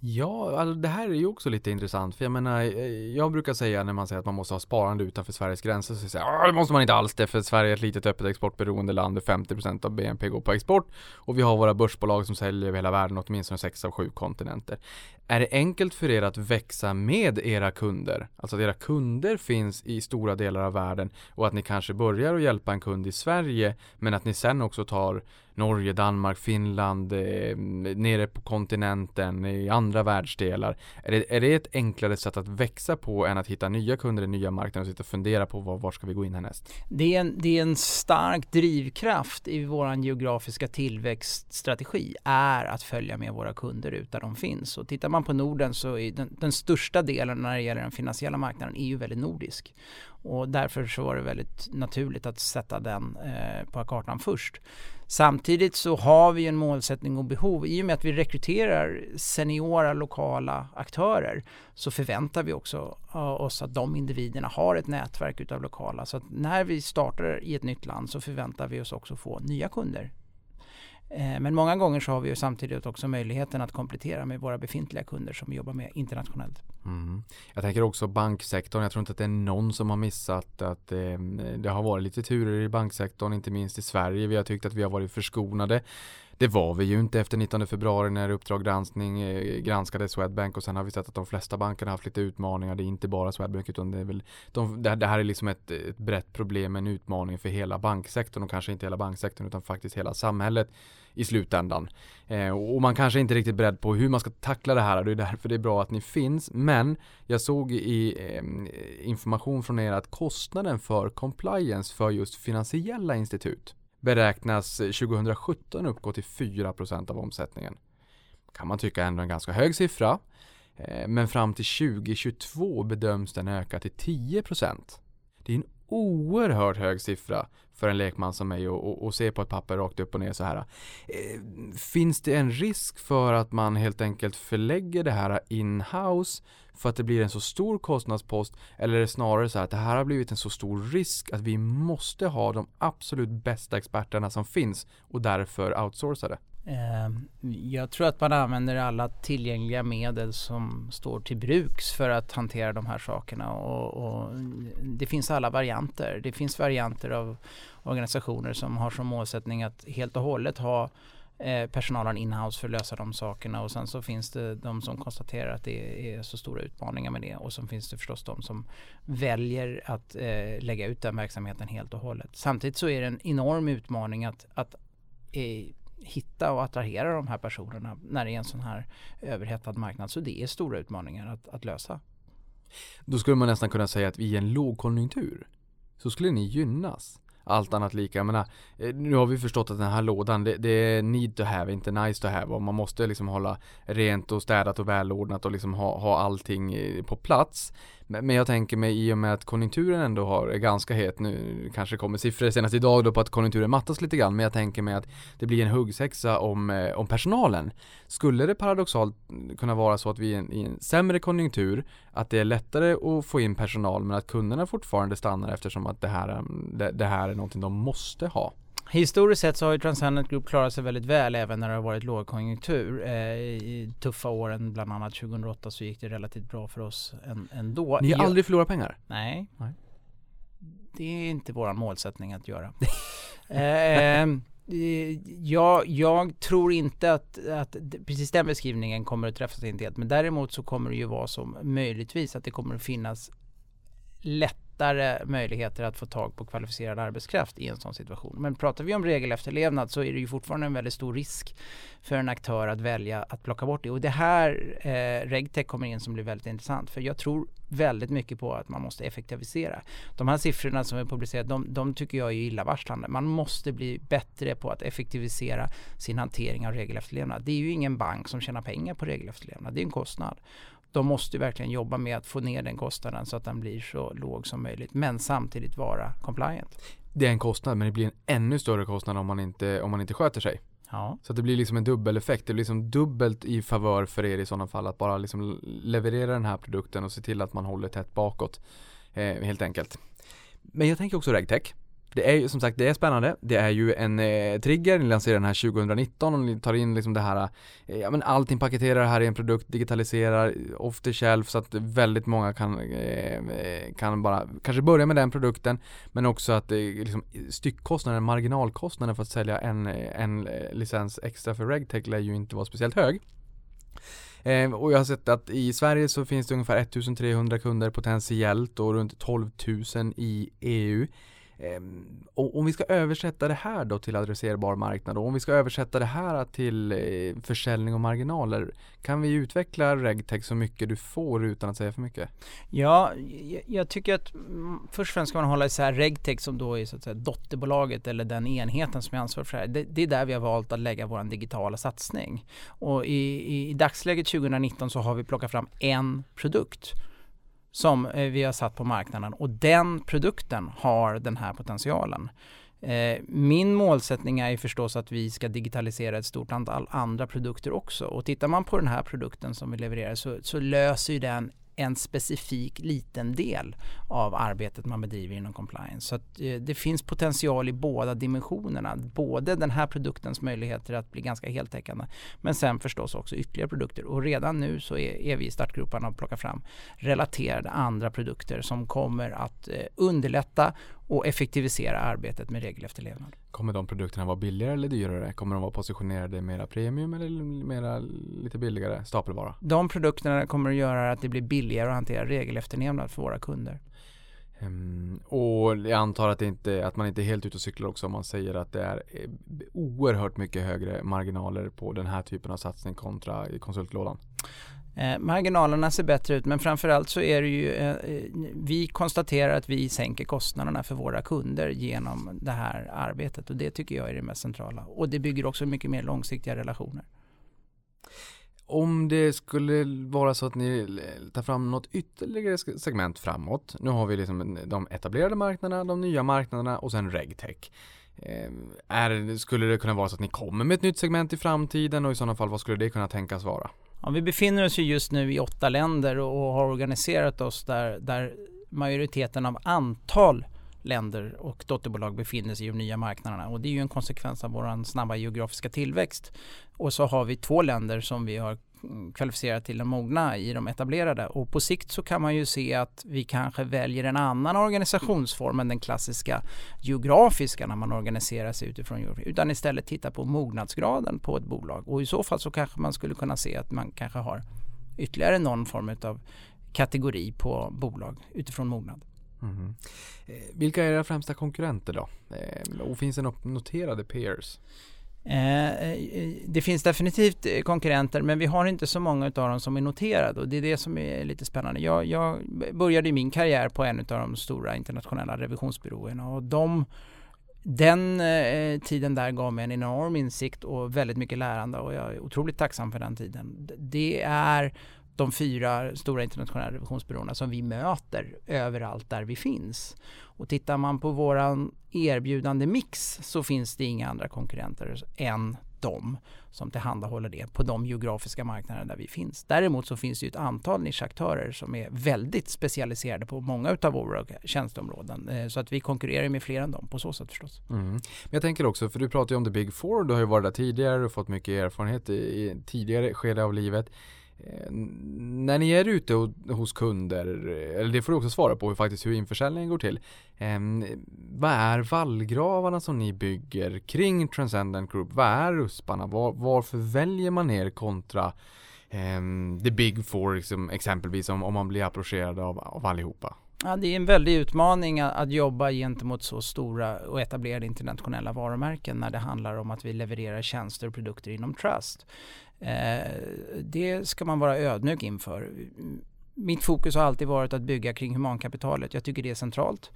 Ja, alltså det här är ju också lite intressant. För jag menar, eh, jag brukar säga när man säger att man måste ha sparande utanför Sveriges gränser. Så säger jag, ah, det måste man inte alls det. För Sverige är ett litet öppet exportberoende land. där 50% av BNP går på export. Och vi har våra börsbolag som säljer över hela världen, åtminstone 6 av 7 kontinenter. Är det enkelt för er att växa med era kunder? Alltså att era kunder finns i stora delar av världen och att ni kanske börjar att hjälpa en kund i Sverige men att ni sen också tar Norge, Danmark, Finland, eh, nere på kontinenten, i andra världsdelar. Är det, är det ett enklare sätt att växa på än att hitta nya kunder i nya marknader och sitta och fundera på var, var ska vi gå in härnäst? Det är, en, det är en stark drivkraft i vår geografiska tillväxtstrategi är att följa med våra kunder ut där de finns. Och tittar man på Norden så är den, den största delen när det gäller den finansiella marknaden är ju väldigt nordisk. Och därför så var det väldigt naturligt att sätta den eh, på kartan först. Samtidigt så har vi en målsättning och behov. I och med att vi rekryterar seniora lokala aktörer så förväntar vi också oss att de individerna har ett nätverk utav lokala. Så att när vi startar i ett nytt land så förväntar vi oss också få nya kunder Eh, men många gånger så har vi ju samtidigt också möjligheten att komplettera med våra befintliga kunder som vi jobbar med internationellt. Mm. Jag tänker också banksektorn. Jag tror inte att det är någon som har missat att eh, det har varit lite turer i banksektorn, inte minst i Sverige. Vi har tyckt att vi har varit förskonade. Det var vi ju inte efter 19 februari när Uppdrag granskning eh, granskade Swedbank och sen har vi sett att de flesta bankerna har haft lite utmaningar. Det är inte bara Swedbank utan det är väl de, det, här är liksom ett, ett brett problem, en utmaning för hela banksektorn och kanske inte hela banksektorn utan faktiskt hela samhället i slutändan. Eh, och man kanske inte är riktigt beredd på hur man ska tackla det här. Det är därför det är bra att ni finns. Men jag såg i eh, information från er att kostnaden för compliance för just finansiella institut beräknas 2017 uppgå till 4% av omsättningen. Kan man tycka ändå en ganska hög siffra. Eh, men fram till 2022 bedöms den öka till 10%. Det är en oerhört hög siffra för en lekman som mig och, och, och se på ett papper rakt upp och ner så här. Eh, finns det en risk för att man helt enkelt förlägger det här in-house för att det blir en så stor kostnadspost eller är det snarare så här att det här har blivit en så stor risk att vi måste ha de absolut bästa experterna som finns och därför outsourca det? Ehm, jag tror att man använder alla tillgängliga medel som står till bruks för att hantera de här sakerna och, och, det finns alla varianter. Det finns varianter av organisationer som har som målsättning att helt och hållet ha eh, personalen inhouse för att lösa de sakerna och sen så finns det de som konstaterar att det är så stora utmaningar med det och så finns det förstås de som väljer att eh, lägga ut den verksamheten helt och hållet. Samtidigt så är det en enorm utmaning att, att eh, hitta och attrahera de här personerna när det är en sån här överhettad marknad. Så det är stora utmaningar att, att lösa. Då skulle man nästan kunna säga att i en lågkonjunktur så skulle ni gynnas. Allt annat lika. Jag menar, eh, nu har vi förstått att den här lådan, det, det, är need to have, inte nice to have. Och man måste liksom hålla rent och städat och välordnat och liksom ha, ha allting eh, på plats. Men, men jag tänker mig i och med att konjunkturen ändå har, är ganska het nu, kanske kommer siffror senast idag då på att konjunkturen mattas lite grann, men jag tänker mig att det blir en huggsexa om, eh, om personalen. Skulle det paradoxalt kunna vara så att vi i en, i en sämre konjunktur, att det är lättare att få in personal men att kunderna fortfarande stannar eftersom att det här, mm, det, det här är någonting de måste ha? Historiskt sett så har ju Transcendent Group klarat sig väldigt väl även när det har varit lågkonjunktur. Eh, I tuffa åren, bland annat 2008, så gick det relativt bra för oss ändå. Ni har aldrig förlorat pengar? Nej. Nej. Det är inte vår målsättning att göra. eh, jag, jag, tror inte att, att, precis den beskrivningen kommer att träffas inte helt. Men däremot så kommer det ju vara som möjligtvis att det kommer att finnas lätt lättare möjligheter att få tag på kvalificerad arbetskraft i en sån situation. Men pratar vi om regelefterlevnad så är det ju fortfarande en väldigt stor risk för en aktör att välja att plocka bort det. Och det här eh, RegTech kommer in som blir väldigt intressant för jag tror väldigt mycket på att man måste effektivisera. De här siffrorna som är publicerade, de, de tycker jag är illavarslande. Man måste bli bättre på att effektivisera sin hantering av regelefterlevnad. Det är ju ingen bank som tjänar pengar på regelefterlevnad, det är en kostnad de måste verkligen jobba med att få ner den kostnaden så att den blir så låg som möjligt men samtidigt vara compliant. Det är en kostnad men det blir en ännu större kostnad om man inte, om man inte sköter sig. Ja. Så det blir liksom en dubbeleffekt. Det blir liksom dubbelt i favör för er i sådana fall att bara liksom leverera den här produkten och se till att man håller tätt bakåt. Eh, helt enkelt. Men jag tänker också RegTech det är ju som sagt, det är spännande. Det är ju en eh, trigger, ni lanserar den här 2019 och ni tar in liksom det här, eh, ja men allting paketerar det här i en produkt, digitaliserar off the shelf så att väldigt många kan, eh, eh, kan bara kanske börja med den produkten men också att eh, liksom, styckkostnaden, marginalkostnaden för att sälja en, eh, en eh, licens extra för RegTech lär ju inte vara speciellt hög. Eh, och jag har sett att i Sverige så finns det ungefär 1300 kunder potentiellt och runt 12 000 i EU. Ehm, och om vi ska översätta det här då till adresserbar marknad och om vi ska översätta det här till eh, försäljning och marginaler kan vi utveckla RegTech så mycket du får utan att säga för mycket? Ja, jag tycker att mm, först och främst ska man hålla isär RegTech som då är så att säga dotterbolaget eller den enheten som är ansvarig för det här. Det, det är där vi har valt att lägga vår digitala satsning. Och i, i, i dagsläget 2019 så har vi plockat fram en produkt som eh, vi har satt på marknaden och den produkten har den här potentialen. Eh, min målsättning är förstås att vi ska digitalisera ett stort antal andra produkter också och tittar man på den här produkten som vi levererar så, så löser den en specifik liten del av arbetet man bedriver inom compliance. Så att, eh, det finns potential i båda dimensionerna. Både den här produktens möjligheter att bli ganska heltäckande men sen förstås också ytterligare produkter. Och redan nu så är, är vi i startgroparna och plockar fram relaterade andra produkter som kommer att eh, underlätta och effektivisera arbetet med regelefterlevnad. Kommer de produkterna vara billigare eller dyrare? Kommer de vara positionerade mera premium eller mera lite billigare stapelvara? De produkterna kommer att göra att det blir billigare att hantera regelefterlevnad för våra kunder. Um, och jag antar att, inte, att man inte är helt ute och cyklar också om man säger att det är eh, oerhört mycket högre marginaler på den här typen av satsning kontra i konsultlådan. Eh, marginalerna ser bättre ut men framförallt så är det ju, eh, eh, vi konstaterar att vi sänker kostnaderna för våra kunder genom det här arbetet och det tycker jag är det mest centrala. Och det bygger också mycket mer långsiktiga relationer. Om det skulle vara så att ni tar fram något ytterligare segment framåt. Nu har vi liksom de etablerade marknaderna, de nya marknaderna och sen regtech. Eh, är, skulle det kunna vara så att ni kommer med ett nytt segment i framtiden och i sådana fall vad skulle det kunna tänkas vara? Ja, vi befinner oss ju just nu i åtta länder och har organiserat oss där, där majoriteten av antal länder och dotterbolag befinner sig i de nya marknaderna och det är ju en konsekvens av vår snabba geografiska tillväxt. Och så har vi två länder som vi har mm, till de mogna i de etablerade och på sikt så kan man ju se att vi kanske väljer en annan organisationsform än den klassiska geografiska när man organiserar sig utifrån geografi utan istället titta på mognadsgraden på ett bolag och i så fall så kanske man skulle kunna se att man kanske har ytterligare någon form av kategori på bolag utifrån mognad. Mm. Vilka är era främsta konkurrenter då? Eh, och finns det noterade peers? Eh, eh, det finns definitivt konkurrenter men vi har inte så många av dem som är noterade och det är det som är lite spännande. Jag, jag började min karriär på en av de stora internationella revisionsbyråerna och de den eh, tiden där gav mig en enorm insikt och väldigt mycket lärande och jag är otroligt tacksam för den tiden. Det är de fyra stora internationella revisionsbyråerna som vi möter överallt där vi finns. Och tittar man på våran erbjudande mix så finns det inga andra konkurrenter än de som tillhandahåller det på de geografiska marknader där vi finns. Däremot så finns det ett antal nischaktörer som är väldigt specialiserade på många av våra tjänsteområden. Eh, så att vi konkurrerar med fler än dem på så sätt förstås. Mm. Men jag tänker också, för du pratar ju om the big four, du har ju varit där tidigare och fått mycket erfarenhet i, i tidigare skede av livet. Eh, när ni är ute hos kunder, eh, eller det får du också svara på hur faktiskt hur införsäljningen går till. Ehm, vad är vallgravarna som ni bygger kring Transcendent Group? Vad är rusparna? Var, varför väljer man er kontra ehm, the big four liksom, exempelvis om, om man blir approcherad av, av allihopa? Ja, det är en väldig utmaning att, att jobba gentemot så stora och etablerade internationella varumärken när det handlar om att vi levererar tjänster och produkter inom Trust. Eh, det ska man vara ödmjuk inför. Mitt fokus har alltid varit att bygga kring humankapitalet. Jag tycker det är centralt.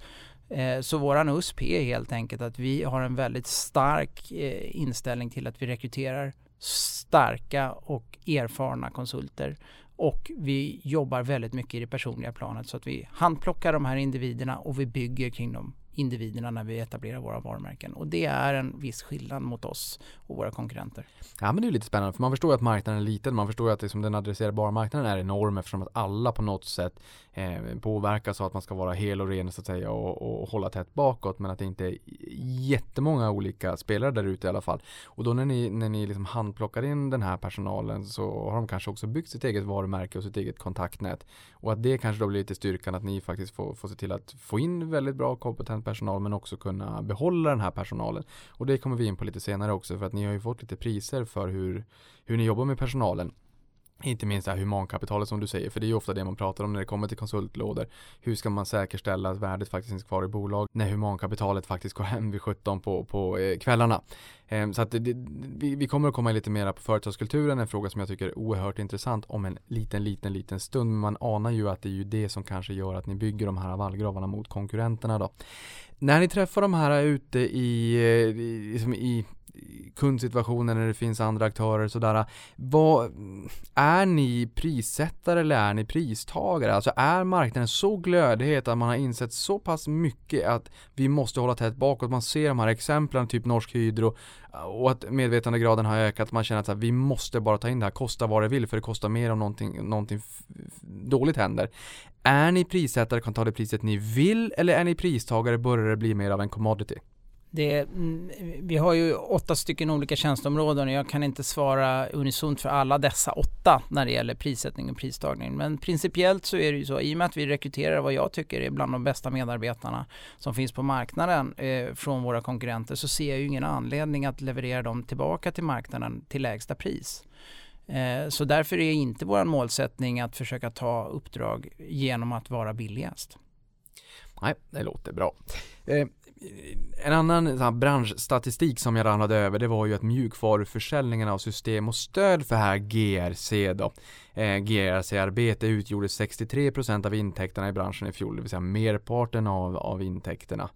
Eh, så våran USP är helt enkelt att vi har en väldigt stark eh, inställning till att vi rekryterar starka och erfarna konsulter och vi jobbar väldigt mycket i det personliga planet så att vi handplockar de här individerna och vi bygger kring dem individerna när vi etablerar våra varumärken. Och det är en viss skillnad mot oss och våra konkurrenter. Ja men det är lite spännande för man förstår ju att marknaden är liten. Man förstår ju att liksom den adresserbara marknaden är enorm eftersom att alla på något sätt eh, påverkas av att man ska vara hel och ren så att säga och, och hålla tätt bakåt. Men att det inte är jättemånga olika spelare där ute i alla fall. Och då när ni, när ni liksom handplockar in den här personalen så har de kanske också byggt sitt eget varumärke och sitt eget kontaktnät. Och att det kanske då blir lite styrkan att ni faktiskt får, får se till att få in väldigt bra kompetent personal men också kunna behålla den här personalen. Och det kommer vi in på lite senare också för att ni har ju fått lite priser för hur, hur ni jobbar med personalen. Inte minst det här humankapitalet som du säger, för det är ju ofta det man pratar om när det kommer till konsultlådor. Hur ska man säkerställa att värdet faktiskt finns kvar i bolag när humankapitalet faktiskt går hem vid 17 på, på eh, kvällarna. Eh, så att det, vi, vi, kommer att komma lite mera på företagskulturen, en fråga som jag tycker är oerhört intressant om en liten, liten, liten stund. Men man anar ju att det är ju det som kanske gör att ni bygger de här vallgravarna mot konkurrenterna då. När ni träffar de här ute i, eh, i, liksom i kundsituationer när det finns andra aktörer sådär. Vad, är ni prissättare eller är ni pristagare? Alltså är marknaden så glödhet att man har insett så pass mycket att vi måste hålla tätt bakåt. Man ser de här exemplen, typ Norsk Hydro och att medvetandegraden har ökat. Man känner att här, vi måste bara ta in det här, kosta vad det vill för det kostar mer om någonting, någonting dåligt händer. Är ni prissättare, kan ta det priset ni vill eller är ni pristagare, börjar det bli mer av en commodity? Det, mm, vi har ju åtta stycken olika tjänsteområden och jag kan inte svara unisont för alla dessa åtta när det gäller prissättning och pristagning. Men principiellt så är det ju så, i och med att vi rekryterar vad jag tycker är bland de bästa medarbetarna som finns på marknaden eh, från våra konkurrenter så ser jag ju ingen anledning att leverera dem tillbaka till marknaden till lägsta pris. Eh, så därför är inte vår målsättning att försöka ta uppdrag genom att vara billigast. Nej, det låter bra. Eh, en annan så branschstatistik som jag ramlade över det var ju att mjukvaruförsäljningen av system och stöd för här GRC då eh, GRC-arbete utgjorde 63% av intäkterna i branschen i fjol, det vill säga merparten av, av intäkterna.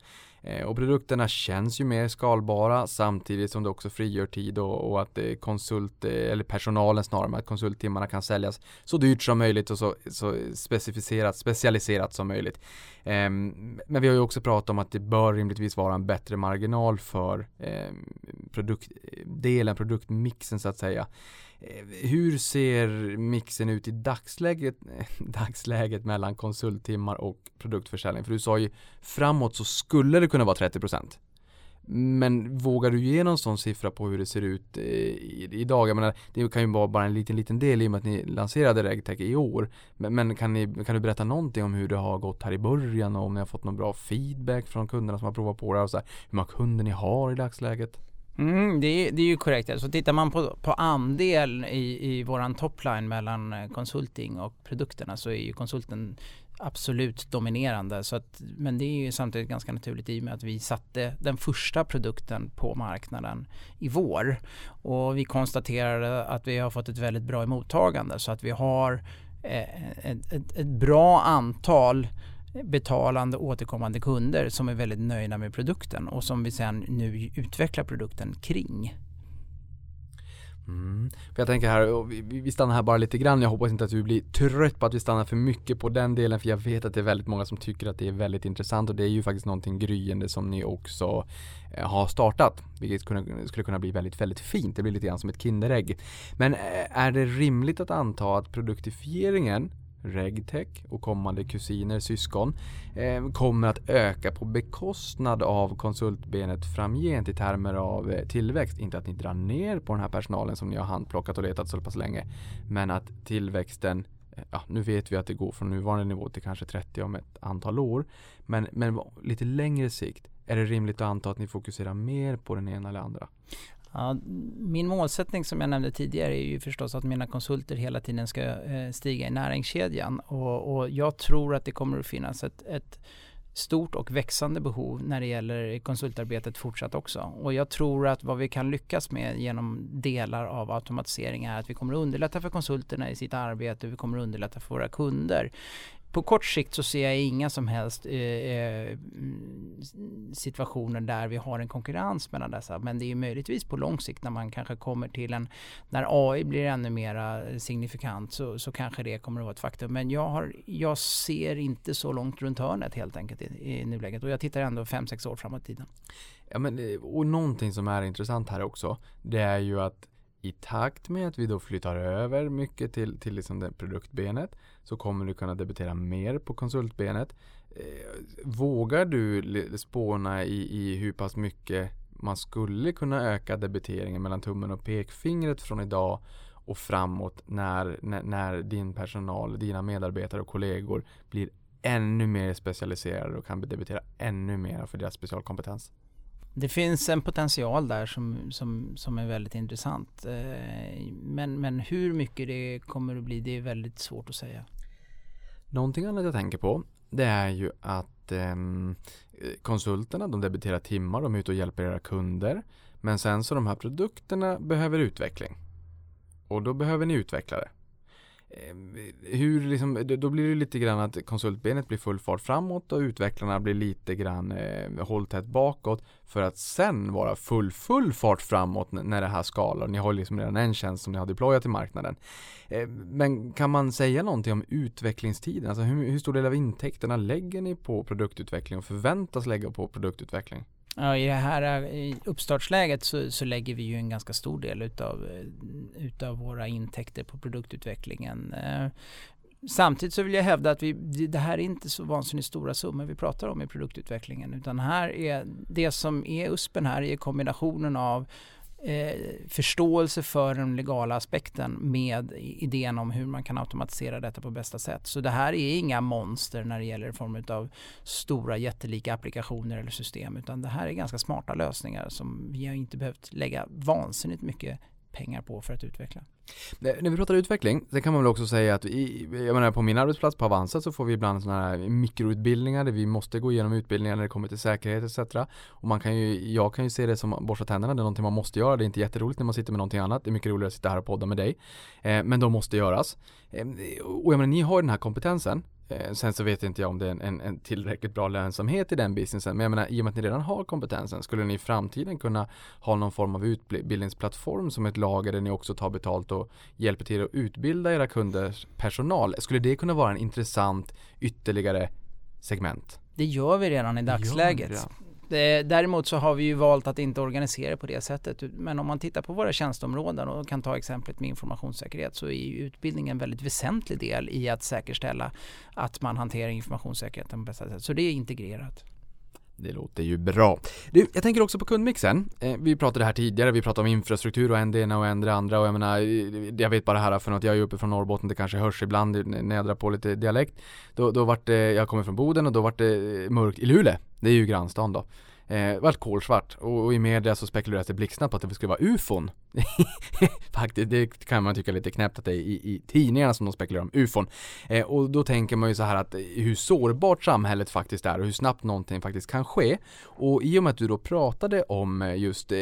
Eh, och produkterna känns ju mer skalbara samtidigt som det också frigör tid och, och att eh, konsult, eh, eller personalen snarare, att konsulttimmarna kan säljas så dyrt som möjligt och så, så specificerat, specialiserat som möjligt. Ehm, men vi har ju också pratat om att det bör rimligtvis vara en bättre marginal för ehm, produktdelen, produktmixen så att säga. Eh, hur ser mixen ut i dagsläget, dagsläget mellan konsulttimmar och produktförsäljning? För du sa ju framåt så skulle det kunna vara 30% Men vågar du ge någon sån siffra på hur det ser ut eh, idag? Jag menar, det kan ju vara bara en liten, liten del i och med att ni lanserade RegTech i år. Men, men, kan, ni, kan du berätta någonting om hur det har gått här i början och om ni har fått någon bra feedback från kunderna som har provat på det och så här, hur många kunder ni har i dagsläget? Mm, det, är, det är ju korrekt. Alltså tittar man på, på andel i, i vår topline mellan eh, konsulting och produkterna så är ju konsulten absolut dominerande. Så att, men det är ju samtidigt ganska naturligt i och med att vi satte den första produkten på marknaden i vår. Och vi konstaterade att vi har fått ett väldigt bra mottagande så att vi har eh, ett, ett, ett bra antal betalande återkommande kunder som är väldigt nöjda med produkten och som vi sen nu utvecklar produkten kring. Mm. Jag tänker här, vi, stannar här bara lite grann. Jag hoppas inte att du blir trött på att vi stannar för mycket på den delen. För jag vet att det är väldigt många som tycker att det är väldigt intressant. Och det är ju faktiskt någonting gryende som ni också eh, har startat. Vilket skulle, kunna bli väldigt, väldigt fint. Det blir lite grann som ett Kinderägg. Men eh, är det rimligt att anta att produktifieringen regtech och kommande kusiner, syskon, eh, kommer att öka på bekostnad av konsultbenet framgent i termer av eh, tillväxt. Inte att ni drar ner på den här personalen som ni har handplockat och letat så pass länge, men att tillväxten eh, Ja, nu vet vi att det går från nuvarande nivå till kanske 30 om ett antal år. Men, men lite längre sikt, är det rimligt att anta att ni fokuserar mer på den ena eller andra? Ja, min målsättning som jag nämnde tidigare är ju förstås att mina konsulter hela tiden ska eh, stiga i näringskedjan och, och, jag tror att det kommer att finnas ett, ett stort och växande behov när det gäller konsultarbetet fortsatt också. Och jag tror att vad vi kan lyckas med genom delar av automatisering är att vi kommer att underlätta för konsulterna i sitt arbete, vi kommer att underlätta för våra kunder på kort sikt så ser jag inga som helst eh, eh, situationer där vi har en konkurrens mellan dessa. Men det är möjligtvis på lång sikt när man kanske kommer till en, när AI blir ännu mera signifikant så, så kanske det kommer att vara ett faktum. Men jag, har, jag ser inte så långt runt hörnet helt enkelt i, i nuläget och jag tittar ändå 5-6 år framåt i tiden. Ja, men, eh, och någonting som är intressant här också, det är ju att i takt med att vi då flyttar över mycket till, till liksom det produktbenet så kommer du kunna debitera mer på konsultbenet. Eh, vågar du spåna i, i hur pass mycket man skulle kunna öka debiteringen mellan tummen och pekfingret från idag och framåt när, när, när din personal, dina medarbetare och kollegor blir ännu mer specialiserade och kan debitera ännu mer för deras specialkompetens? Det finns en potential där som, som, som är väldigt intressant. Eh, men, men hur mycket det kommer att bli, det är väldigt svårt att säga. Någonting annat jag tänker på, det är ju att eh, konsulterna, de debiterar timmar, de är ute och hjälper era kunder. Men sen så de här produkterna behöver utveckling. Och då behöver ni utveckla det. Eh, hur liksom, då blir det lite grann att konsultbenet blir full fart framåt och utvecklarna blir lite grann eh, håll tätt bakåt för att sen vara full, full fart framåt när det här skalar. Ni har liksom redan en tjänst som ni har deployat i marknaden. Eh, men kan man säga någonting om utvecklingstiden? Alltså hur, hur stor del av intäkterna lägger ni på produktutveckling och förväntas lägga på produktutveckling? Ja, I det här eh, uppstartsläget så, så, lägger vi ju en ganska stor del utav, eh, utav våra intäkter på produktutvecklingen. Eh, samtidigt så vill jag hävda att vi, det här är inte så vansinnigt stora summor vi pratar om i produktutvecklingen utan här är det som är USPen här är kombinationen av eh, förståelse för den legala aspekten med idén om hur man kan automatisera detta på bästa sätt. Så det här är inga monster när det gäller form av stora jättelika applikationer eller system utan det här är ganska smarta lösningar som vi har inte behövt lägga vansinnigt mycket pengar på för att utveckla. När vi pratar utveckling, det kan man väl också säga att i, jag menar på min arbetsplats på Avanza så får vi ibland sådana här mikroutbildningar där vi måste gå igenom utbildningar när det kommer till säkerhet etc. Och man kan ju, jag kan ju se det som borsta tänderna, det är någonting man måste göra. Det är inte jätteroligt när man sitter med någonting annat. Det är mycket roligare att sitta här och podda med dig. Eh, men de måste göras. Eh, och jag menar, ni har den här kompetensen sen så vet inte jag om det är en, en, en, tillräckligt bra lönsamhet i den businessen. Men jag menar, i och med att ni redan har kompetensen, skulle ni i framtiden kunna ha någon form av utbildningsplattform som ett lager där ni också tar betalt och hjälper till att utbilda era kunders personal? Skulle det kunna vara en intressant ytterligare segment? Det gör vi redan i dagsläget. Däremot så har vi ju valt att inte organisera på det sättet. Men om man tittar på våra tjänsteområden och kan ta exemplet med informationssäkerhet så är ju utbildning en väldigt väsentlig del i att säkerställa att man hanterar informationssäkerheten på bästa sätt. Så det är integrerat. Det låter ju bra. Du, jag tänker också på kundmixen. Eh, vi pratade här tidigare, vi pratade om infrastruktur och en det ena och en det andra och jag menar, eh, jag vet bara här för att jag är uppe från Norrbotten, det kanske hörs ibland när jag drar på lite dialekt. Då, då vart det, jag kommer från Boden och då vart det mörkt i Luleå. Det är ju grannstan då. Eh, vart kolsvart och, och, i media så spekulerades det blixtsnabbt på att det skulle vara ufon. Faktiskt, det kan man tycka är lite knäppt att det är i, i tidningarna som de spekulerar om ufon. Eh, och då tänker man ju så här att hur sårbart samhället faktiskt är och hur snabbt någonting faktiskt kan ske. Och i och med att du då pratade om eh, just eh,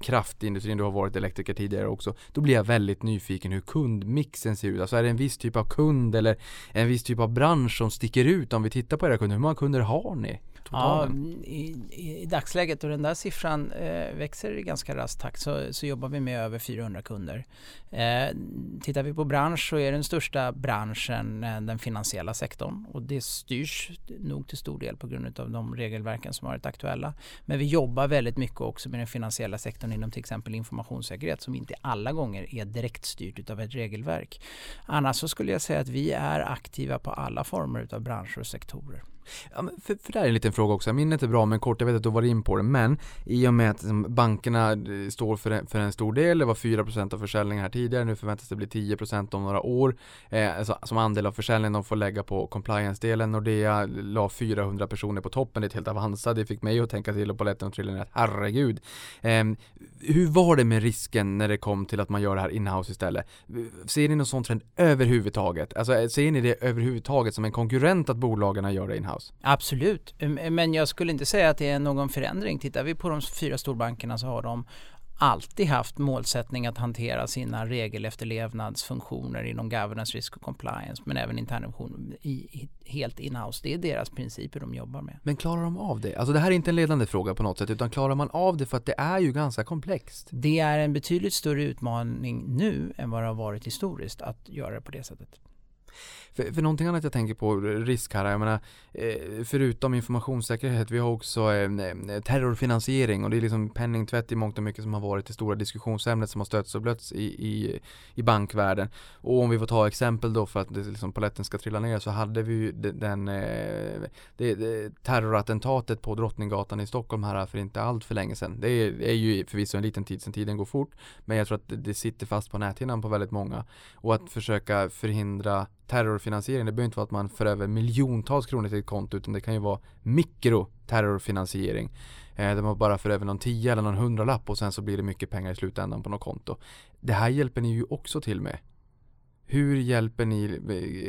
kraftindustrin, du har varit elektriker tidigare också, då blir jag väldigt nyfiken hur kundmixen ser ut. Alltså är det en viss typ av kund eller en viss typ av bransch som sticker ut om vi tittar på era kunder? Hur många kunder har ni? Ja, i, i, dagsläget och den där siffran eh, växer i ganska rask takt så, så jobbar vi med över 400 kunder. Eh, tittar vi på bransch så är den största branschen eh, den finansiella sektorn och det styrs nog till stor del på grund av de regelverken som har varit aktuella. Men vi jobbar väldigt mycket också med den finansiella sektorn inom till exempel informationssäkerhet som inte alla gånger är direkt styrt av ett regelverk. Annars så skulle jag säga att vi är aktiva på alla former av branscher och sektorer. Ja, men för, för det här är en liten fråga också, minnet är bra men kort, jag vet att du var in på det, men i och med att liksom, bankerna eh, står för en, för en stor del, det var 4% av försäljningen här tidigare, nu förväntas det bli 10% om några år. Eh, alltså, som andel av försäljningen de får lägga på compliance-delen, Nordea la 400 personer på toppen, det är ett helt avancerat, det fick mig att tänka till och på lätten och trilla ner, herregud. Eh, hur var det med risken när det kom till att man gör det här inhouse istället? Ser ni någon sån trend överhuvudtaget? Alltså ser ni det överhuvudtaget som en konkurrent att bolagen gör det inhouse? House? Absolut, men jag skulle inte säga att det är någon förändring. Tittar vi på de fyra storbankerna så har de alltid haft målsättning att hantera sina regelefterlevnadsfunktioner inom governance, risk och compliance men även internrevision helt inhouse. Det är deras principer de jobbar med. Men klarar de av det? Alltså det här är inte en ledande fråga på något sätt utan klarar man av det för att det är ju ganska komplext? Det är en betydligt större utmaning nu än vad det har varit historiskt att göra det på det sättet. För, för någonting annat jag tänker på, risk här, jag menar, eh, förutom informationssäkerhet, vi har också eh, eh, terrorfinansiering och det är liksom penningtvätt i mångt och mycket som har varit det stora diskussionsämnet som har stötts och blötts i, i, i bankvärlden. Och om vi får ta exempel då för att det, liksom, paletten ska trilla ner så hade vi ju den, det, det, terrorattentatet på Drottninggatan i Stockholm här för inte allt för länge sedan. Det är, är ju förvisso en liten tid sedan tiden går fort men jag tror att det, det sitter fast på näthinnan på väldigt många. Och att försöka förhindra terrorfinansiering. Det behöver inte vara att man för över miljontals kronor till ett konto utan det kan ju vara mikroterrorfinansiering. Eh, där man bara för över någon tia eller någon hundralapp och sen så blir det mycket pengar i slutändan på något konto. Det här hjälper ni ju också till med. Hur hjälper ni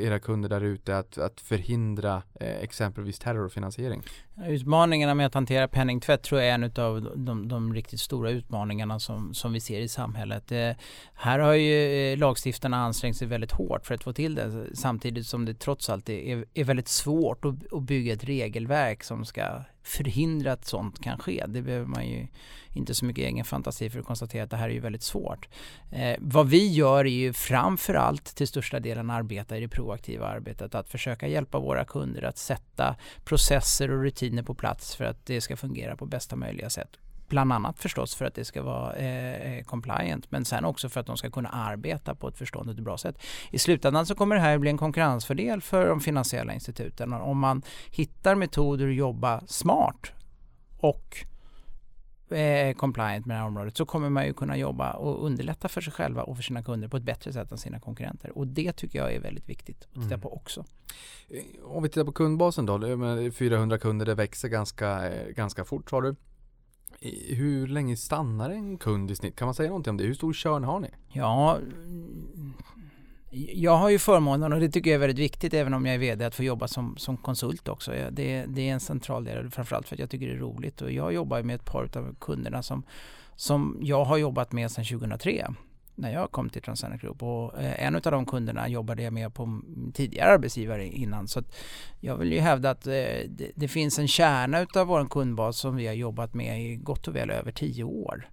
era kunder där ute att, att förhindra eh, exempelvis terrorfinansiering? Utmaningarna med att hantera penningtvätt tror jag är en av de, de, riktigt stora utmaningarna som, som vi ser i samhället. Eh, här har ju eh, lagstiftarna ansträngt sig väldigt hårt för att få till det samtidigt som det trots allt är, är väldigt svårt att, att bygga ett regelverk som ska förhindra att sånt kan ske. Det behöver man ju inte så mycket egen fantasi för att konstatera att det här är ju väldigt svårt. Eh, vad vi gör är ju framförallt till största delen arbeta i det proaktiva arbetet. Att försöka hjälpa våra kunder att sätta processer och rutiner på plats för att det ska fungera på bästa möjliga sätt. Bland annat förstås för att det ska vara eh, eh compliant men sen också för att de ska kunna arbeta på ett förståndigt och bra sätt. I slutändan så kommer det här bli en konkurrensfördel för de finansiella instituten om man hittar metoder att jobba smart och eh, compliant med det här området så kommer man ju kunna jobba och underlätta för sig själva och för sina kunder på ett bättre sätt än sina konkurrenter. Och det tycker jag är väldigt viktigt att titta mm. på också. Eh, om vi tittar på kundbasen då, 400 kunder, det växer ganska, ganska fort sa du. Hur länge stannar en kund i snitt? Kan man säga någonting om det? Hur stor körn har ni? Ja, mm, jag har ju förmånen och det tycker jag är väldigt viktigt även om jag är VD att få jobba som, som konsult också. Det, det är en central del framförallt för att jag tycker det är roligt och jag jobbar med ett par av kunderna som, som jag har jobbat med sedan 2003 när jag kom till Transcendent Group och eh, en av de kunderna jobbade jag med på tidigare arbetsgivare innan så jag vill ju hävda att eh, det, det, finns en kärna utav vår kundbas som vi har jobbat med i gott och väl över tio år.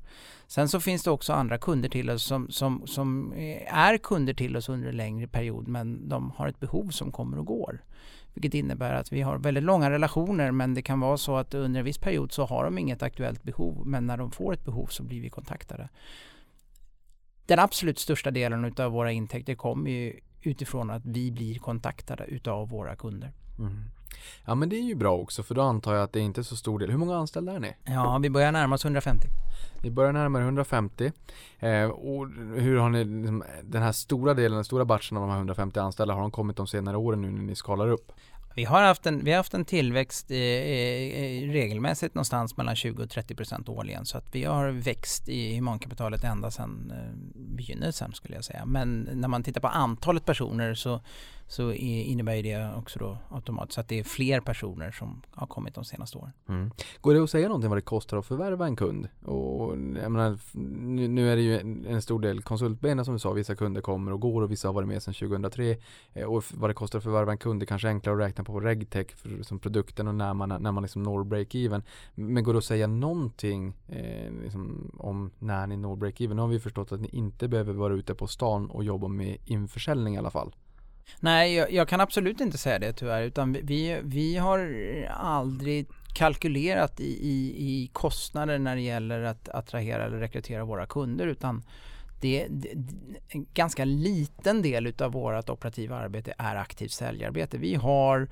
Sen så finns det också andra kunder till oss som, som, som eh, är kunder till oss under en längre period men de har ett behov som kommer och går. Vilket innebär att vi har väldigt långa relationer men det kan vara så att under en viss period så har de inget aktuellt behov men när de får ett behov så blir vi kontaktade. Den absolut största delen av våra intäkter kommer ju utifrån att vi blir kontaktade utav våra kunder. Mm. Ja men det är ju bra också för då antar jag att det är inte är så stor del. Hur många anställda är ni? Ja, vi börjar närma oss 150. Ni börjar närmare 150. Eh, och hur har ni, liksom, den här stora delen, den stora batchen av de här 150 anställda, har de kommit de senare åren nu när ni skalar upp? Vi har haft en, vi har haft en tillväxt i, i, regelmässigt någonstans mellan 20 och 30 procent årligen. Så att vi har växt i humankapitalet ända sedan begynnelsen skulle jag säga. Men när man tittar på antalet personer så, så innebär det också då automatiskt att det är fler personer som har kommit de senaste åren. Mm. Går det att säga någonting vad det kostar att förvärva en kund? Och jag menar, nu, är det ju en, stor del konsultbena som du sa, vissa kunder kommer och går och vissa har varit med sedan 2003. Eh, och vad det kostar att förvärva en kund, det kanske är enklare att räkna på regtech för, som produkten och när man, när man liksom når break-even. Men går det att säga någonting eh, liksom om när ni når break-even? Nu har vi förstått att ni inte behöver vara ute på stan och jobba med införsäljning i alla fall. Nej, jag, jag, kan absolut inte säga det tyvärr. Utan vi, vi har aldrig kalkylerat i, i, i kostnader när det gäller att attrahera eller rekrytera våra kunder. Utan det, det, en ganska liten del utav vårt operativa arbete är aktivt säljarbete. Vi har Eh,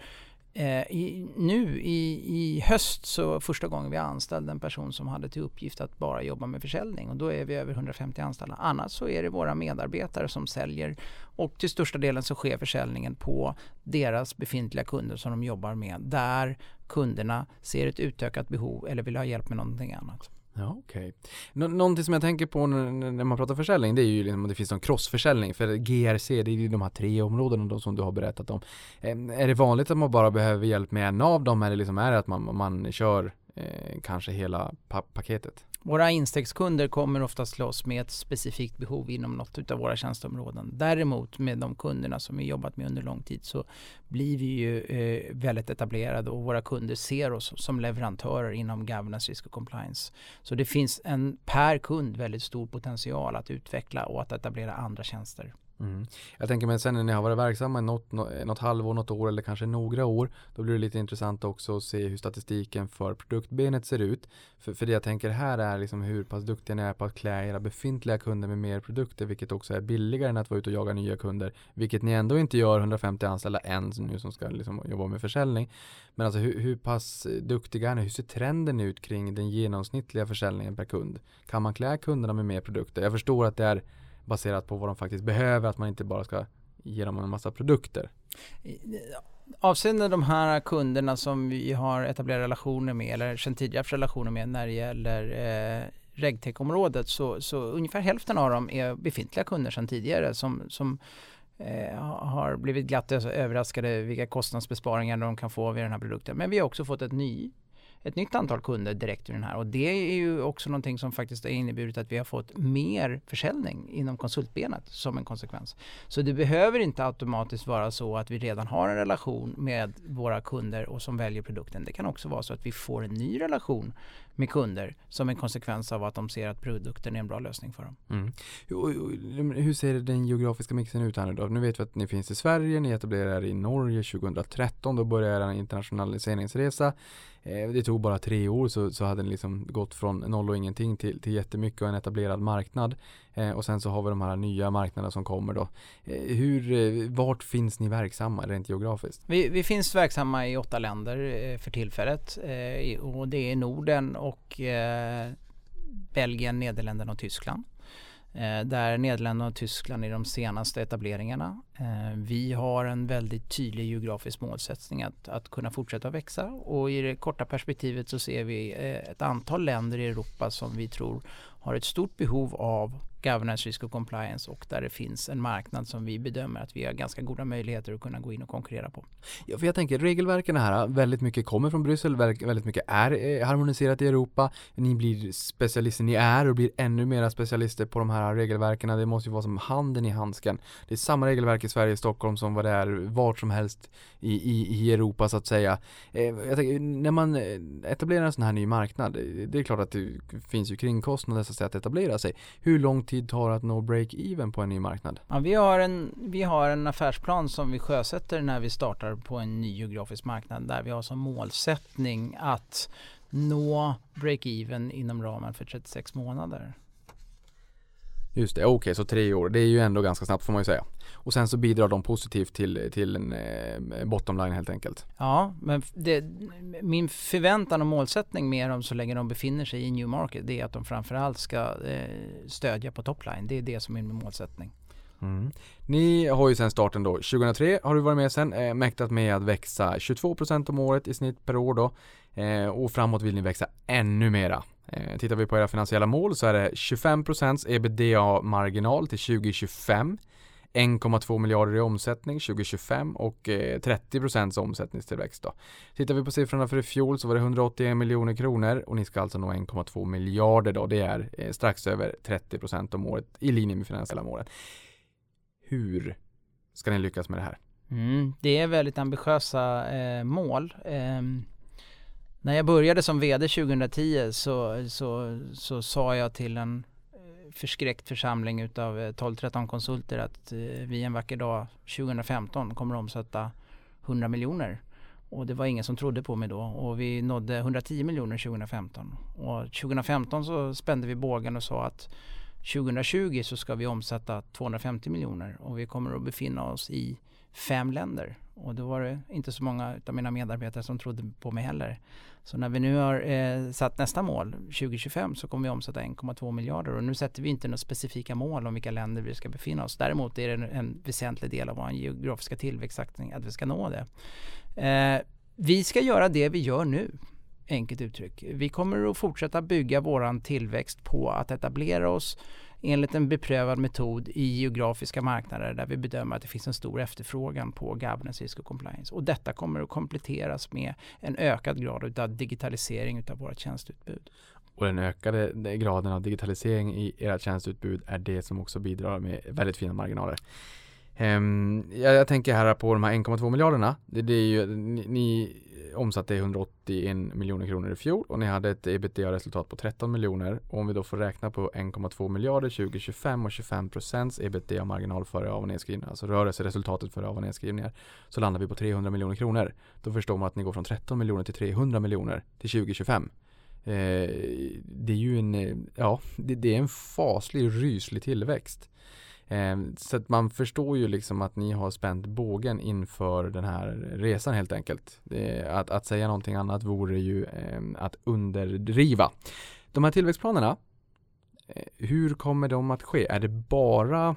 Eh, i, nu i, i höst så första gången vi anställde en person som hade till uppgift att bara jobba med försäljning och då är vi över 150 anställda. Annars så är det våra medarbetare som säljer och till största delen så sker försäljningen på deras befintliga kunder som de jobbar med där kunderna ser ett utökat behov eller vill ha hjälp med någonting annat. Ja, okej. Okay. någonting som jag tänker på när, när, man pratar försäljning det är ju liksom om det finns någon crossförsäljning. För GRC det är ju de här tre områdena som du har berättat om. är det vanligt att man bara behöver hjälp med en av dem eller liksom är det att man, man kör eh, kanske hela pa paketet? Våra instegskunder kommer oftast till oss med ett specifikt behov inom något av våra tjänsteområden. Däremot med de kunderna som vi jobbat med under lång tid så blir vi ju eh, väldigt etablerade och våra kunder ser oss som leverantörer inom governance, risk och compliance. Så det finns en per kund väldigt stor potential att utveckla och att etablera andra tjänster. Mm. Jag tänker mig sen när ni har varit verksamma något, något halvår, något år eller kanske några år Då blir det lite intressant också att se hur statistiken för produktbenet ser ut För, för det jag tänker här är liksom hur pass duktiga ni är på att klä era befintliga kunder med mer produkter Vilket också är billigare än att vara ute och jaga nya kunder Vilket ni ändå inte gör 150 anställda än nu som ska liksom jobba med försäljning Men alltså hur, hur pass duktiga är ni? Hur ser trenden ut kring den genomsnittliga försäljningen per kund? Kan man klä kunderna med mer produkter? Jag förstår att det är baserat på vad de faktiskt behöver, att man inte bara ska ge dem en massa produkter. Avseende de här kunderna som vi har etablerat relationer med eller sedan tidigare haft relationer med när det gäller eh, regtech-området så, så ungefär hälften av dem är befintliga kunder sedan tidigare som, som eh, har blivit glatt överraskade vilka kostnadsbesparingar de kan få vid den här produkten. Men vi har också fått ett ny ett nytt antal kunder direkt ur den här och det är ju också någonting som faktiskt har inneburit att vi har fått mer försäljning inom konsultbenet som en konsekvens. Så det behöver inte automatiskt vara så att vi redan har en relation med våra kunder och som väljer produkten. Det kan också vara så att vi får en ny relation med kunder som en konsekvens av att de ser att produkten är en bra lösning för dem. Mm. Hur ser den geografiska mixen ut här nu då? Nu vet vi att ni finns i Sverige, ni etablerar er i Norge 2013, då börjar er internationaliseringsresa. Eh, det tog bara tre år så, så hade ni liksom gått från noll och ingenting till, till jättemycket och en etablerad marknad. Eh, och sen så har vi de här nya marknaderna som kommer då. Eh, hur, eh, vart finns ni verksamma rent geografiskt? Vi, vi finns verksamma i åtta länder eh, för tillfället och det är Norden och Belgien, Nederländerna och Tyskland. Eh, där Nederländerna och Tyskland är de senaste etableringarna. Eh, vi har en väldigt tydlig geografisk målsättning att, att kunna fortsätta växa och i det korta perspektivet så ser vi eh, ett antal länder i Europa som vi tror har ett stort behov av governance, risk och compliance och där det finns en marknad som vi bedömer att vi har ganska goda möjligheter att kunna gå in och konkurrera på. Ja, för jag tänker regelverken här, väldigt mycket kommer från Bryssel, väldigt mycket är eh, harmoniserat i Europa. Ni blir specialister, ni är och blir ännu mera specialister på de här regelverken. Det måste ju vara som handen i handsken. Det är samma regelverk i Sverige, Stockholm som vad det är vart som helst i, i, i Europa så att säga. Eh, jag tänker, när man eh, etablerar en sån här ny marknad, det är klart att det finns ju kringkostnader så att säga att etablera sig. Hur långt tid tid tar det att nå break-even på en ny marknad? Ja, vi, har en, vi har en affärsplan som vi sjösätter när vi startar på en ny geografisk marknad där vi har som målsättning att nå break-even inom ramen för 36 månader. Just det, okej så tre år. Det är ju ändå ganska snabbt får man ju säga. Och sen så bidrar de positivt till, till en eh, bottom line helt enkelt. Ja, men det, min förväntan och målsättning med dem så länge de befinner sig i New Market det är att de framförallt ska eh, stödja på topline. Det är det som är min målsättning. Mm. Ni har ju sen starten då, 2003 har du varit med sen, eh, mäktat med att växa 22% om året i snitt per år då. Eh, och framåt vill ni växa ännu mera. Eh, tittar vi på era finansiella mål så är det 25% ebitda-marginal till 2025. 1,2 miljarder i omsättning 2025 och eh, 30% omsättningstillväxt då. Tittar vi på siffrorna för i fjol så var det 181 miljoner kronor och ni ska alltså nå 1,2 miljarder då. Det är eh, strax över 30% om året i linje med finansiella målen. Hur ska ni lyckas med det här? Mm, det är väldigt ambitiösa eh, mål. Ehm, när jag började som VD 2010 så, så, så sa jag till en eh, förskräckt församling utav eh, 12-13 konsulter att eh, vi en vacker dag 2015 kommer att omsätta 100 miljoner. Och det var ingen som trodde på mig då och vi nådde 110 miljoner 2015. Och 2015 så spände vi bågen och sa att 2020 så ska vi omsätta 250 miljoner och vi kommer att befinna oss i fem länder. Och då var det inte så många av mina medarbetare som trodde på mig heller. Så när vi nu har eh, satt nästa mål, 2025, så kommer vi omsätta 1,2 miljarder. Och nu sätter vi inte några specifika mål om vilka länder vi ska befinna oss. Däremot är det en, en väsentlig del av vår geografiska tillväxtsaktning att vi ska nå det. Eh, vi ska göra det vi gör nu, enkelt uttryck. Vi kommer att fortsätta bygga våran tillväxt på att etablera oss enligt en beprövad metod i geografiska marknader där vi bedömer att det finns en stor efterfrågan på governance, risk och compliance. Och detta kommer att kompletteras med en ökad grad av digitalisering av våra tjänsteutbud. Och den ökade graden av digitalisering i era tjänsteutbud är det som också bidrar med väldigt fina marginaler. Ehm, jag, tänker här på de här 1,2 miljarderna. Det, det, är ju, ni, ni omsatte 181 miljoner kronor i fjol och ni hade ett ebitda-resultat på 13 miljoner. Om vi då får räkna på 1,2 miljarder 2025 och 25 procents ebitda-marginal före av och nedskrivningar, alltså rörelseresultatet före av och nedskrivningar, så landar vi på 300 miljoner kronor. Då förstår man att ni går från 13 miljoner till 300 miljoner till 2025. Eh, det är ju en, ja, det, det är en faslig, ryslig tillväxt. Eh, så att man förstår ju liksom att ni har spänt bågen inför den här resan helt enkelt. Att, att säga någonting annat vore ju eh, att underdriva. De här tillväxtplanerna, eh, hur kommer de att ske? Är det bara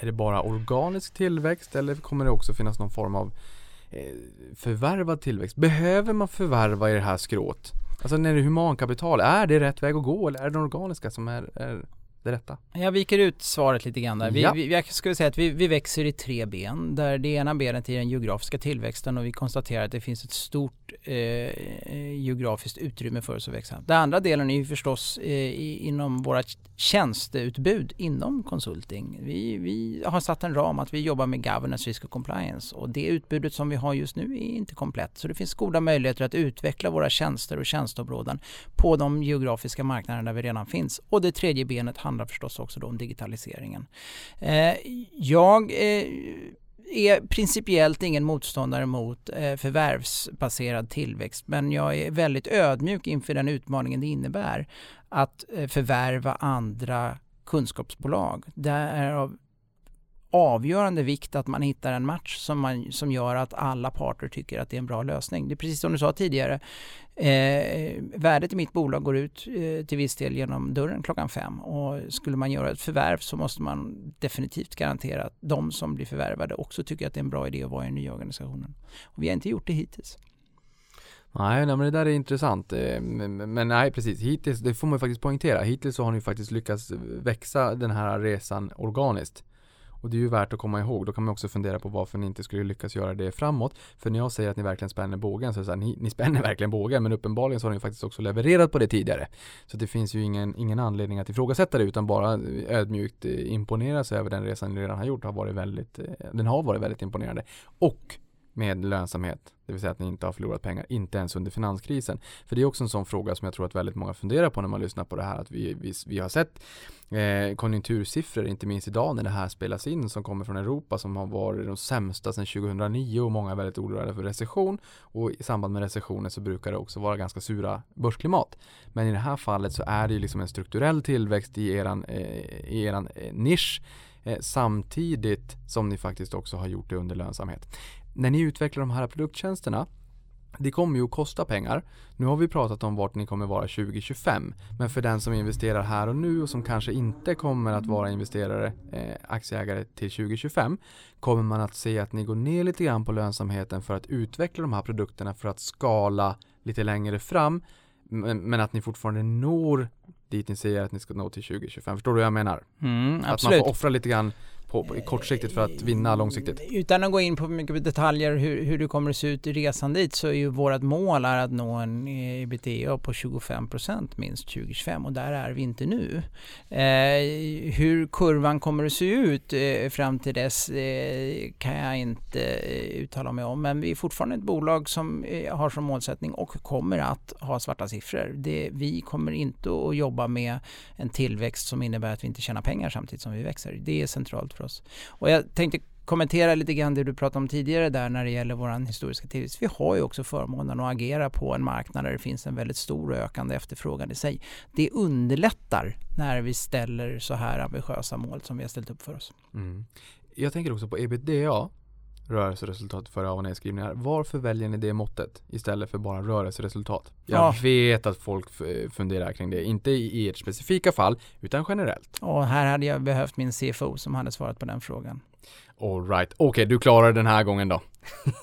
är det bara organisk tillväxt eller kommer det också finnas någon form av eh, förvärvad tillväxt? Behöver man förvärva i det här skrået? Alltså när det är humankapital, är det rätt väg att gå eller är det den organiska som är, är det rätta? Jag viker ut svaret lite grann där. Vi, Ja. vi, jag skulle säga att vi, vi växer i tre ben. Där det ena benet är den geografiska tillväxten och vi konstaterar att det finns ett stort eh, geografiskt utrymme för oss att växa. Den andra delen är ju förstås eh, inom våra tjänsteutbud inom consulting. Vi, vi har satt en ram att vi jobbar med governance, risk och compliance och det utbudet som vi har just nu är inte komplett. Så det finns goda möjligheter att utveckla våra tjänster och tjänsteområden på de geografiska marknader där vi redan finns. Och det tredje benet handlar förstås också då om digitaliseringen. Eh, jag eh, är principiellt ingen motståndare mot eh, förvärvsbaserad tillväxt men jag är väldigt ödmjuk inför den utmaningen det innebär att eh, förvärva andra kunskapsbolag. Därav avgörande vikt att man hittar en match som, man, som gör att alla parter tycker att det är en bra lösning. Det är precis som du sa tidigare. Eh, värdet i mitt bolag går ut eh, till viss del genom dörren klockan fem och skulle man göra ett förvärv så måste man definitivt garantera att de som blir förvärvade också tycker att det är en bra idé att vara i den nya organisationen. Och vi har inte gjort det hittills. Nej, nej men det där är intressant. Eh, men, men nej, precis. Hittills, det får man ju faktiskt poängtera. Hittills så har ni faktiskt lyckats växa den här resan organiskt. Och det är ju värt att komma ihåg. Då kan man också fundera på varför ni inte skulle lyckas göra det framåt. För när jag säger att ni verkligen spänner bågen så är det så här, ni, ni spänner verkligen bågen. Men uppenbarligen så har ni faktiskt också levererat på det tidigare. Så det finns ju ingen, ingen anledning att ifrågasätta det utan bara ödmjukt imponeras imponera sig över den resan ni redan har gjort. Har varit väldigt, eh, den har varit väldigt imponerande. Och med lönsamhet, det vill säga att ni inte har förlorat pengar, inte ens under finanskrisen. För det är också en sån fråga som jag tror att väldigt många funderar på när man lyssnar på det här, att vi, vi, vi har sett eh, konjunktursiffror, inte minst idag när det här spelas in, som kommer från Europa som har varit de sämsta sedan 2009 och många är väldigt oroliga för recession och i samband med recessioner så brukar det också vara ganska sura börsklimat. Men i det här fallet så är det ju liksom en strukturell tillväxt i eran, eh, i eran eh, nisch eh, samtidigt som ni faktiskt också har gjort det under lönsamhet. När ni utvecklar de här produkttjänsterna det kommer ju att kosta pengar. Nu har vi pratat om vart ni kommer vara 2025. Men för den som investerar här och nu och som kanske inte kommer att vara investerare, eh, aktieägare till 2025, kommer man att se att ni går ner lite grann på lönsamheten för att utveckla de här produkterna för att skala lite längre fram. Men, men att ni fortfarande når dit ni säger att ni ska nå till 2025. Förstår du vad jag menar? Mm, Att man får offra lite grann på, på, kortsiktigt för att vinna långsiktigt. Utan att gå in på mycket detaljer hur, hur det kommer att se ut i resan dit så är ju vårt mål är att nå en ebitda på 25% minst 2025 och där är vi inte nu. Eh, hur kurvan kommer att se ut eh, fram till dess eh, kan jag inte eh, uttala mig om men vi är fortfarande ett bolag som eh, har som målsättning och kommer att ha svarta siffror. Det, vi kommer inte att jobba med en tillväxt som innebär att vi inte tjänar pengar samtidigt som vi växer. Det är centralt för oss. Och jag tänkte kommentera lite grann det du pratade om tidigare där när det gäller våran historiska tillväxt. Vi har ju också förmånen att agera på en marknad där det finns en väldigt stor och ökande efterfrågan i sig. Det underlättar när vi ställer så här ambitiösa mål som vi har ställt upp för oss. Mm. Jag tänker också på ebitda, rörelseresultat före av och nedskrivningar. Varför väljer ni det måttet istället för bara rörelseresultat? Jag Ja. vet att folk funderar kring det, inte i ert specifika fall, utan generellt. Och här hade jag behövt min CFO som hade svarat på den frågan. Alright, okej du klarar den här gången då.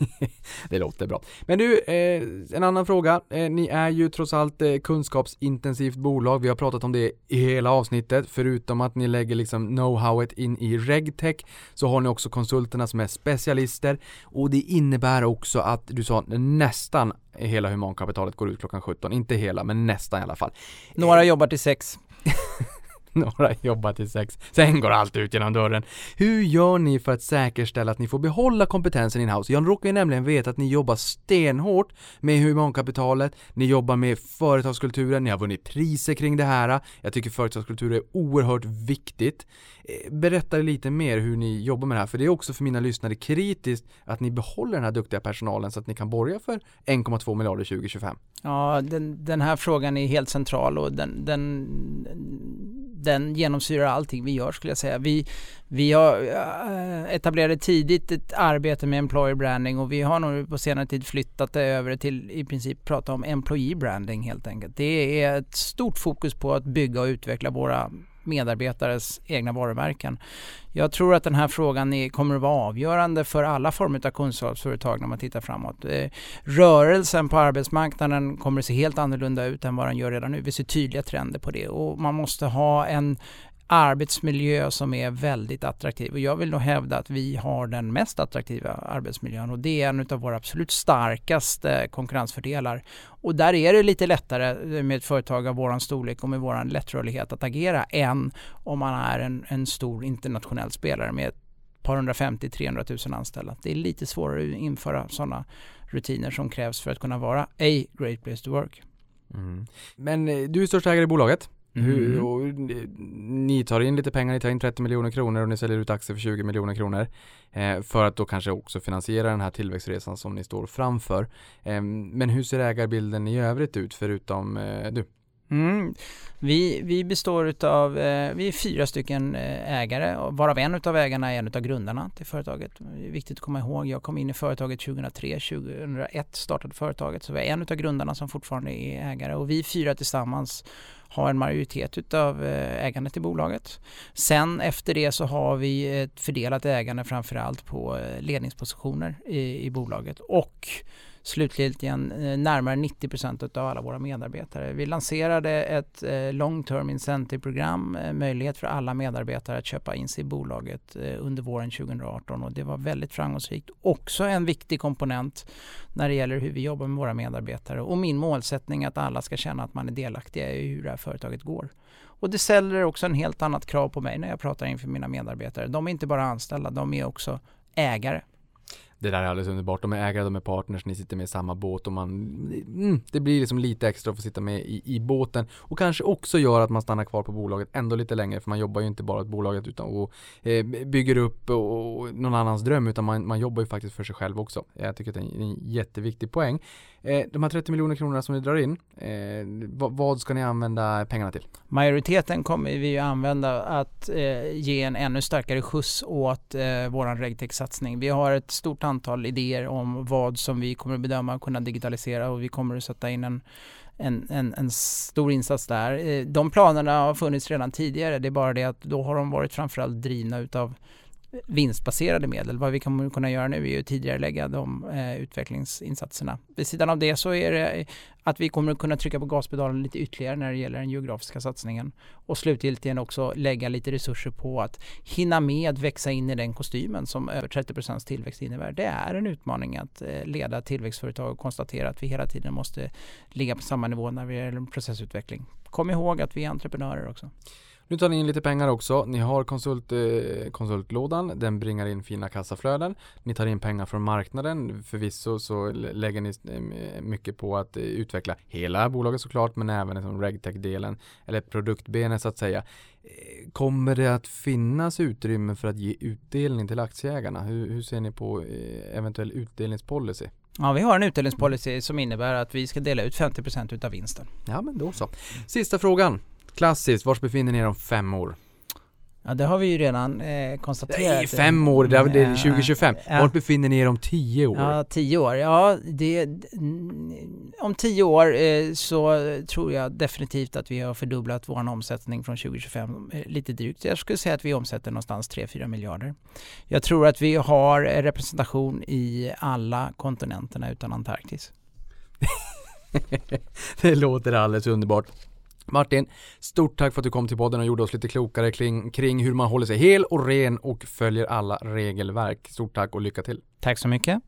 det låter bra. Men du, eh, en annan fråga. Eh, ni är ju trots allt eh, kunskapsintensivt bolag. Vi har pratat om det i hela avsnittet. Förutom att ni lägger liksom know-howet in i regtech så har ni också konsulterna som är specialister och det innebär också att du sa nästan hela humankapitalet går ut klockan 17. Inte hela, men nästan i alla fall. Några jobbar till sex. Några jobbar till sex, sen går allt ut genom dörren. Hur gör ni för att säkerställa att ni får behålla kompetensen in-house? Jag råkar ju nämligen veta att ni jobbar stenhårt med humankapitalet, ni jobbar med företagskulturen, ni har vunnit priser kring det här. Jag tycker företagskultur är oerhört viktigt. Eh, berätta lite mer hur ni jobbar med det här, för det är också för mina lyssnare kritiskt att ni behåller den här duktiga personalen så att ni kan borga för 1,2 miljarder 2025. Ja, den, den här frågan är helt central och den, den, den genomsyrar allting vi gör skulle jag säga. Vi, vi har eh, etablerade tidigt ett arbete med employer branding och vi har nog på senare tid flyttat det över till i princip prata om employee branding helt enkelt. Det är ett stort fokus på att bygga och utveckla våra medarbetares egna varumärken. Jag tror att den här frågan är, kommer att vara avgörande för alla former av kunskapsföretag när man tittar framåt. Eh, rörelsen på arbetsmarknaden kommer att se helt annorlunda ut än vad den gör redan nu. Vi ser tydliga trender på det och man måste ha en arbetsmiljö som är väldigt attraktiv. Och jag vill nog hävda att vi har den mest attraktiva arbetsmiljön och det är en av våra absolut starkaste konkurrensfördelar. Och där är det lite lättare med ett företag av våran storlek och med våran lättrörlighet att agera än om man är en, en stor internationell spelare med ett par 150-300 000 anställda. Det är lite svårare att införa sådana rutiner som krävs för att kunna vara a great place to work. Mm. Men eh, du är största ägare i bolaget. Mm. och, ni tar in lite pengar, ni tar in 30 miljoner kronor och ni säljer ut aktier för 20 miljoner kronor. Eh, för att då kanske också finansiera den här tillväxtresan som ni står framför. Eh, men hur ser ägarbilden i övrigt ut förutom eh, du? Mm. Vi, vi består av eh, vi är fyra stycken eh, ägare varav en av ägarna är en av grundarna till företaget. Det är viktigt att komma ihåg. Jag kom in i företaget 2003, 2001 startade företaget. Så vi är en av grundarna som fortfarande är ägare och vi fyra tillsammans har en majoritet utav eh, ägandet i bolaget. Sen efter det så har vi ett fördelat ägande framförallt på ledningspositioner i, i bolaget och slutligen eh, närmare 90% av alla våra medarbetare. Vi lanserade ett eh, long term incentive-program, eh, möjlighet för alla medarbetare att köpa in sig i bolaget under våren 2018 och det var väldigt framgångsrikt. Också en viktig komponent när det gäller hur vi jobbar med våra medarbetare och min målsättning är att alla ska känna att man är delaktiga i hur det här företaget går. Och det ställer också en helt annat krav på mig när jag pratar inför mina medarbetare. De är inte bara anställda, de är också ägare. Det där är alldeles underbart. De är ägare, de är partners, ni sitter med i samma båt och man, mm, det blir liksom lite extra att få sitta med i, i båten och kanske också gör att man stannar kvar på bolaget ändå lite längre för man jobbar ju inte bara åt bolaget utan och eh, bygger upp och, och någon annans dröm utan man, man jobbar ju faktiskt för sig själv också. Jag tycker att det är en, en jätteviktig poäng. Eh, de här 30 miljoner kronorna som ni drar in, eh, vad, vad, ska ni använda pengarna till? Majoriteten kommer vi ju använda att eh, ge en ännu starkare skjuts åt eh, våran regtech-satsning. Vi har ett stort antal idéer om vad som vi kommer att bedöma kunna digitalisera och vi kommer att sätta in en en, en, en, stor insats där. Eh, de planerna har funnits redan tidigare, det är bara det att då har de varit framförallt drivna utav vinstbaserade medel. Vad vi kommer kunna göra nu är ju tidigare lägga de eh, utvecklingsinsatserna. Vid sidan av det så är det att vi kommer kunna trycka på gaspedalen lite ytterligare när det gäller den geografiska satsningen. Och slutligen också lägga lite resurser på att hinna med växa in i den kostymen som över 30% tillväxt innebär. Det är en utmaning att eh, leda tillväxtföretag och konstatera att vi hela tiden måste ligga på samma nivå när vi gäller processutveckling. Kom ihåg att vi är entreprenörer också. Nu tar ni in lite pengar också. Ni har konsult, eh, konsultlådan, den bringar in fina kassaflöden. Ni tar in pengar från marknaden. Förvisso så lägger ni eh, mycket på att eh, utveckla hela bolaget såklart, men även liksom regtech-delen eller produktbenet så att säga. Eh, kommer det att finnas utrymme för att ge utdelning till aktieägarna? Hur, hur ser ni på eventuell utdelningspolicy? Ja, vi har en utdelningspolicy som innebär att vi ska dela ut 50% utav vinsten. Ja, men då så. Sista frågan. Klassiskt, var befinner ni er om fem år? Ja det har vi ju redan eh, konstaterat. Nej, fem år, det är, det är 2025. Ja. Var befinner ni er om tio år? Ja, tio år. Ja, det, om tio år eh, så tror jag definitivt att vi har fördubblat vår omsättning från 2025 eh, lite drygt. Jag skulle säga att vi omsätter någonstans 3-4 miljarder. Jag tror att vi har representation i alla kontinenterna utan Antarktis. det låter alldeles underbart. Martin, stort tack för att du kom till podden och gjorde oss lite klokare kring, kring hur man håller sig hel och ren och följer alla regelverk. Stort tack och lycka till. Tack så mycket.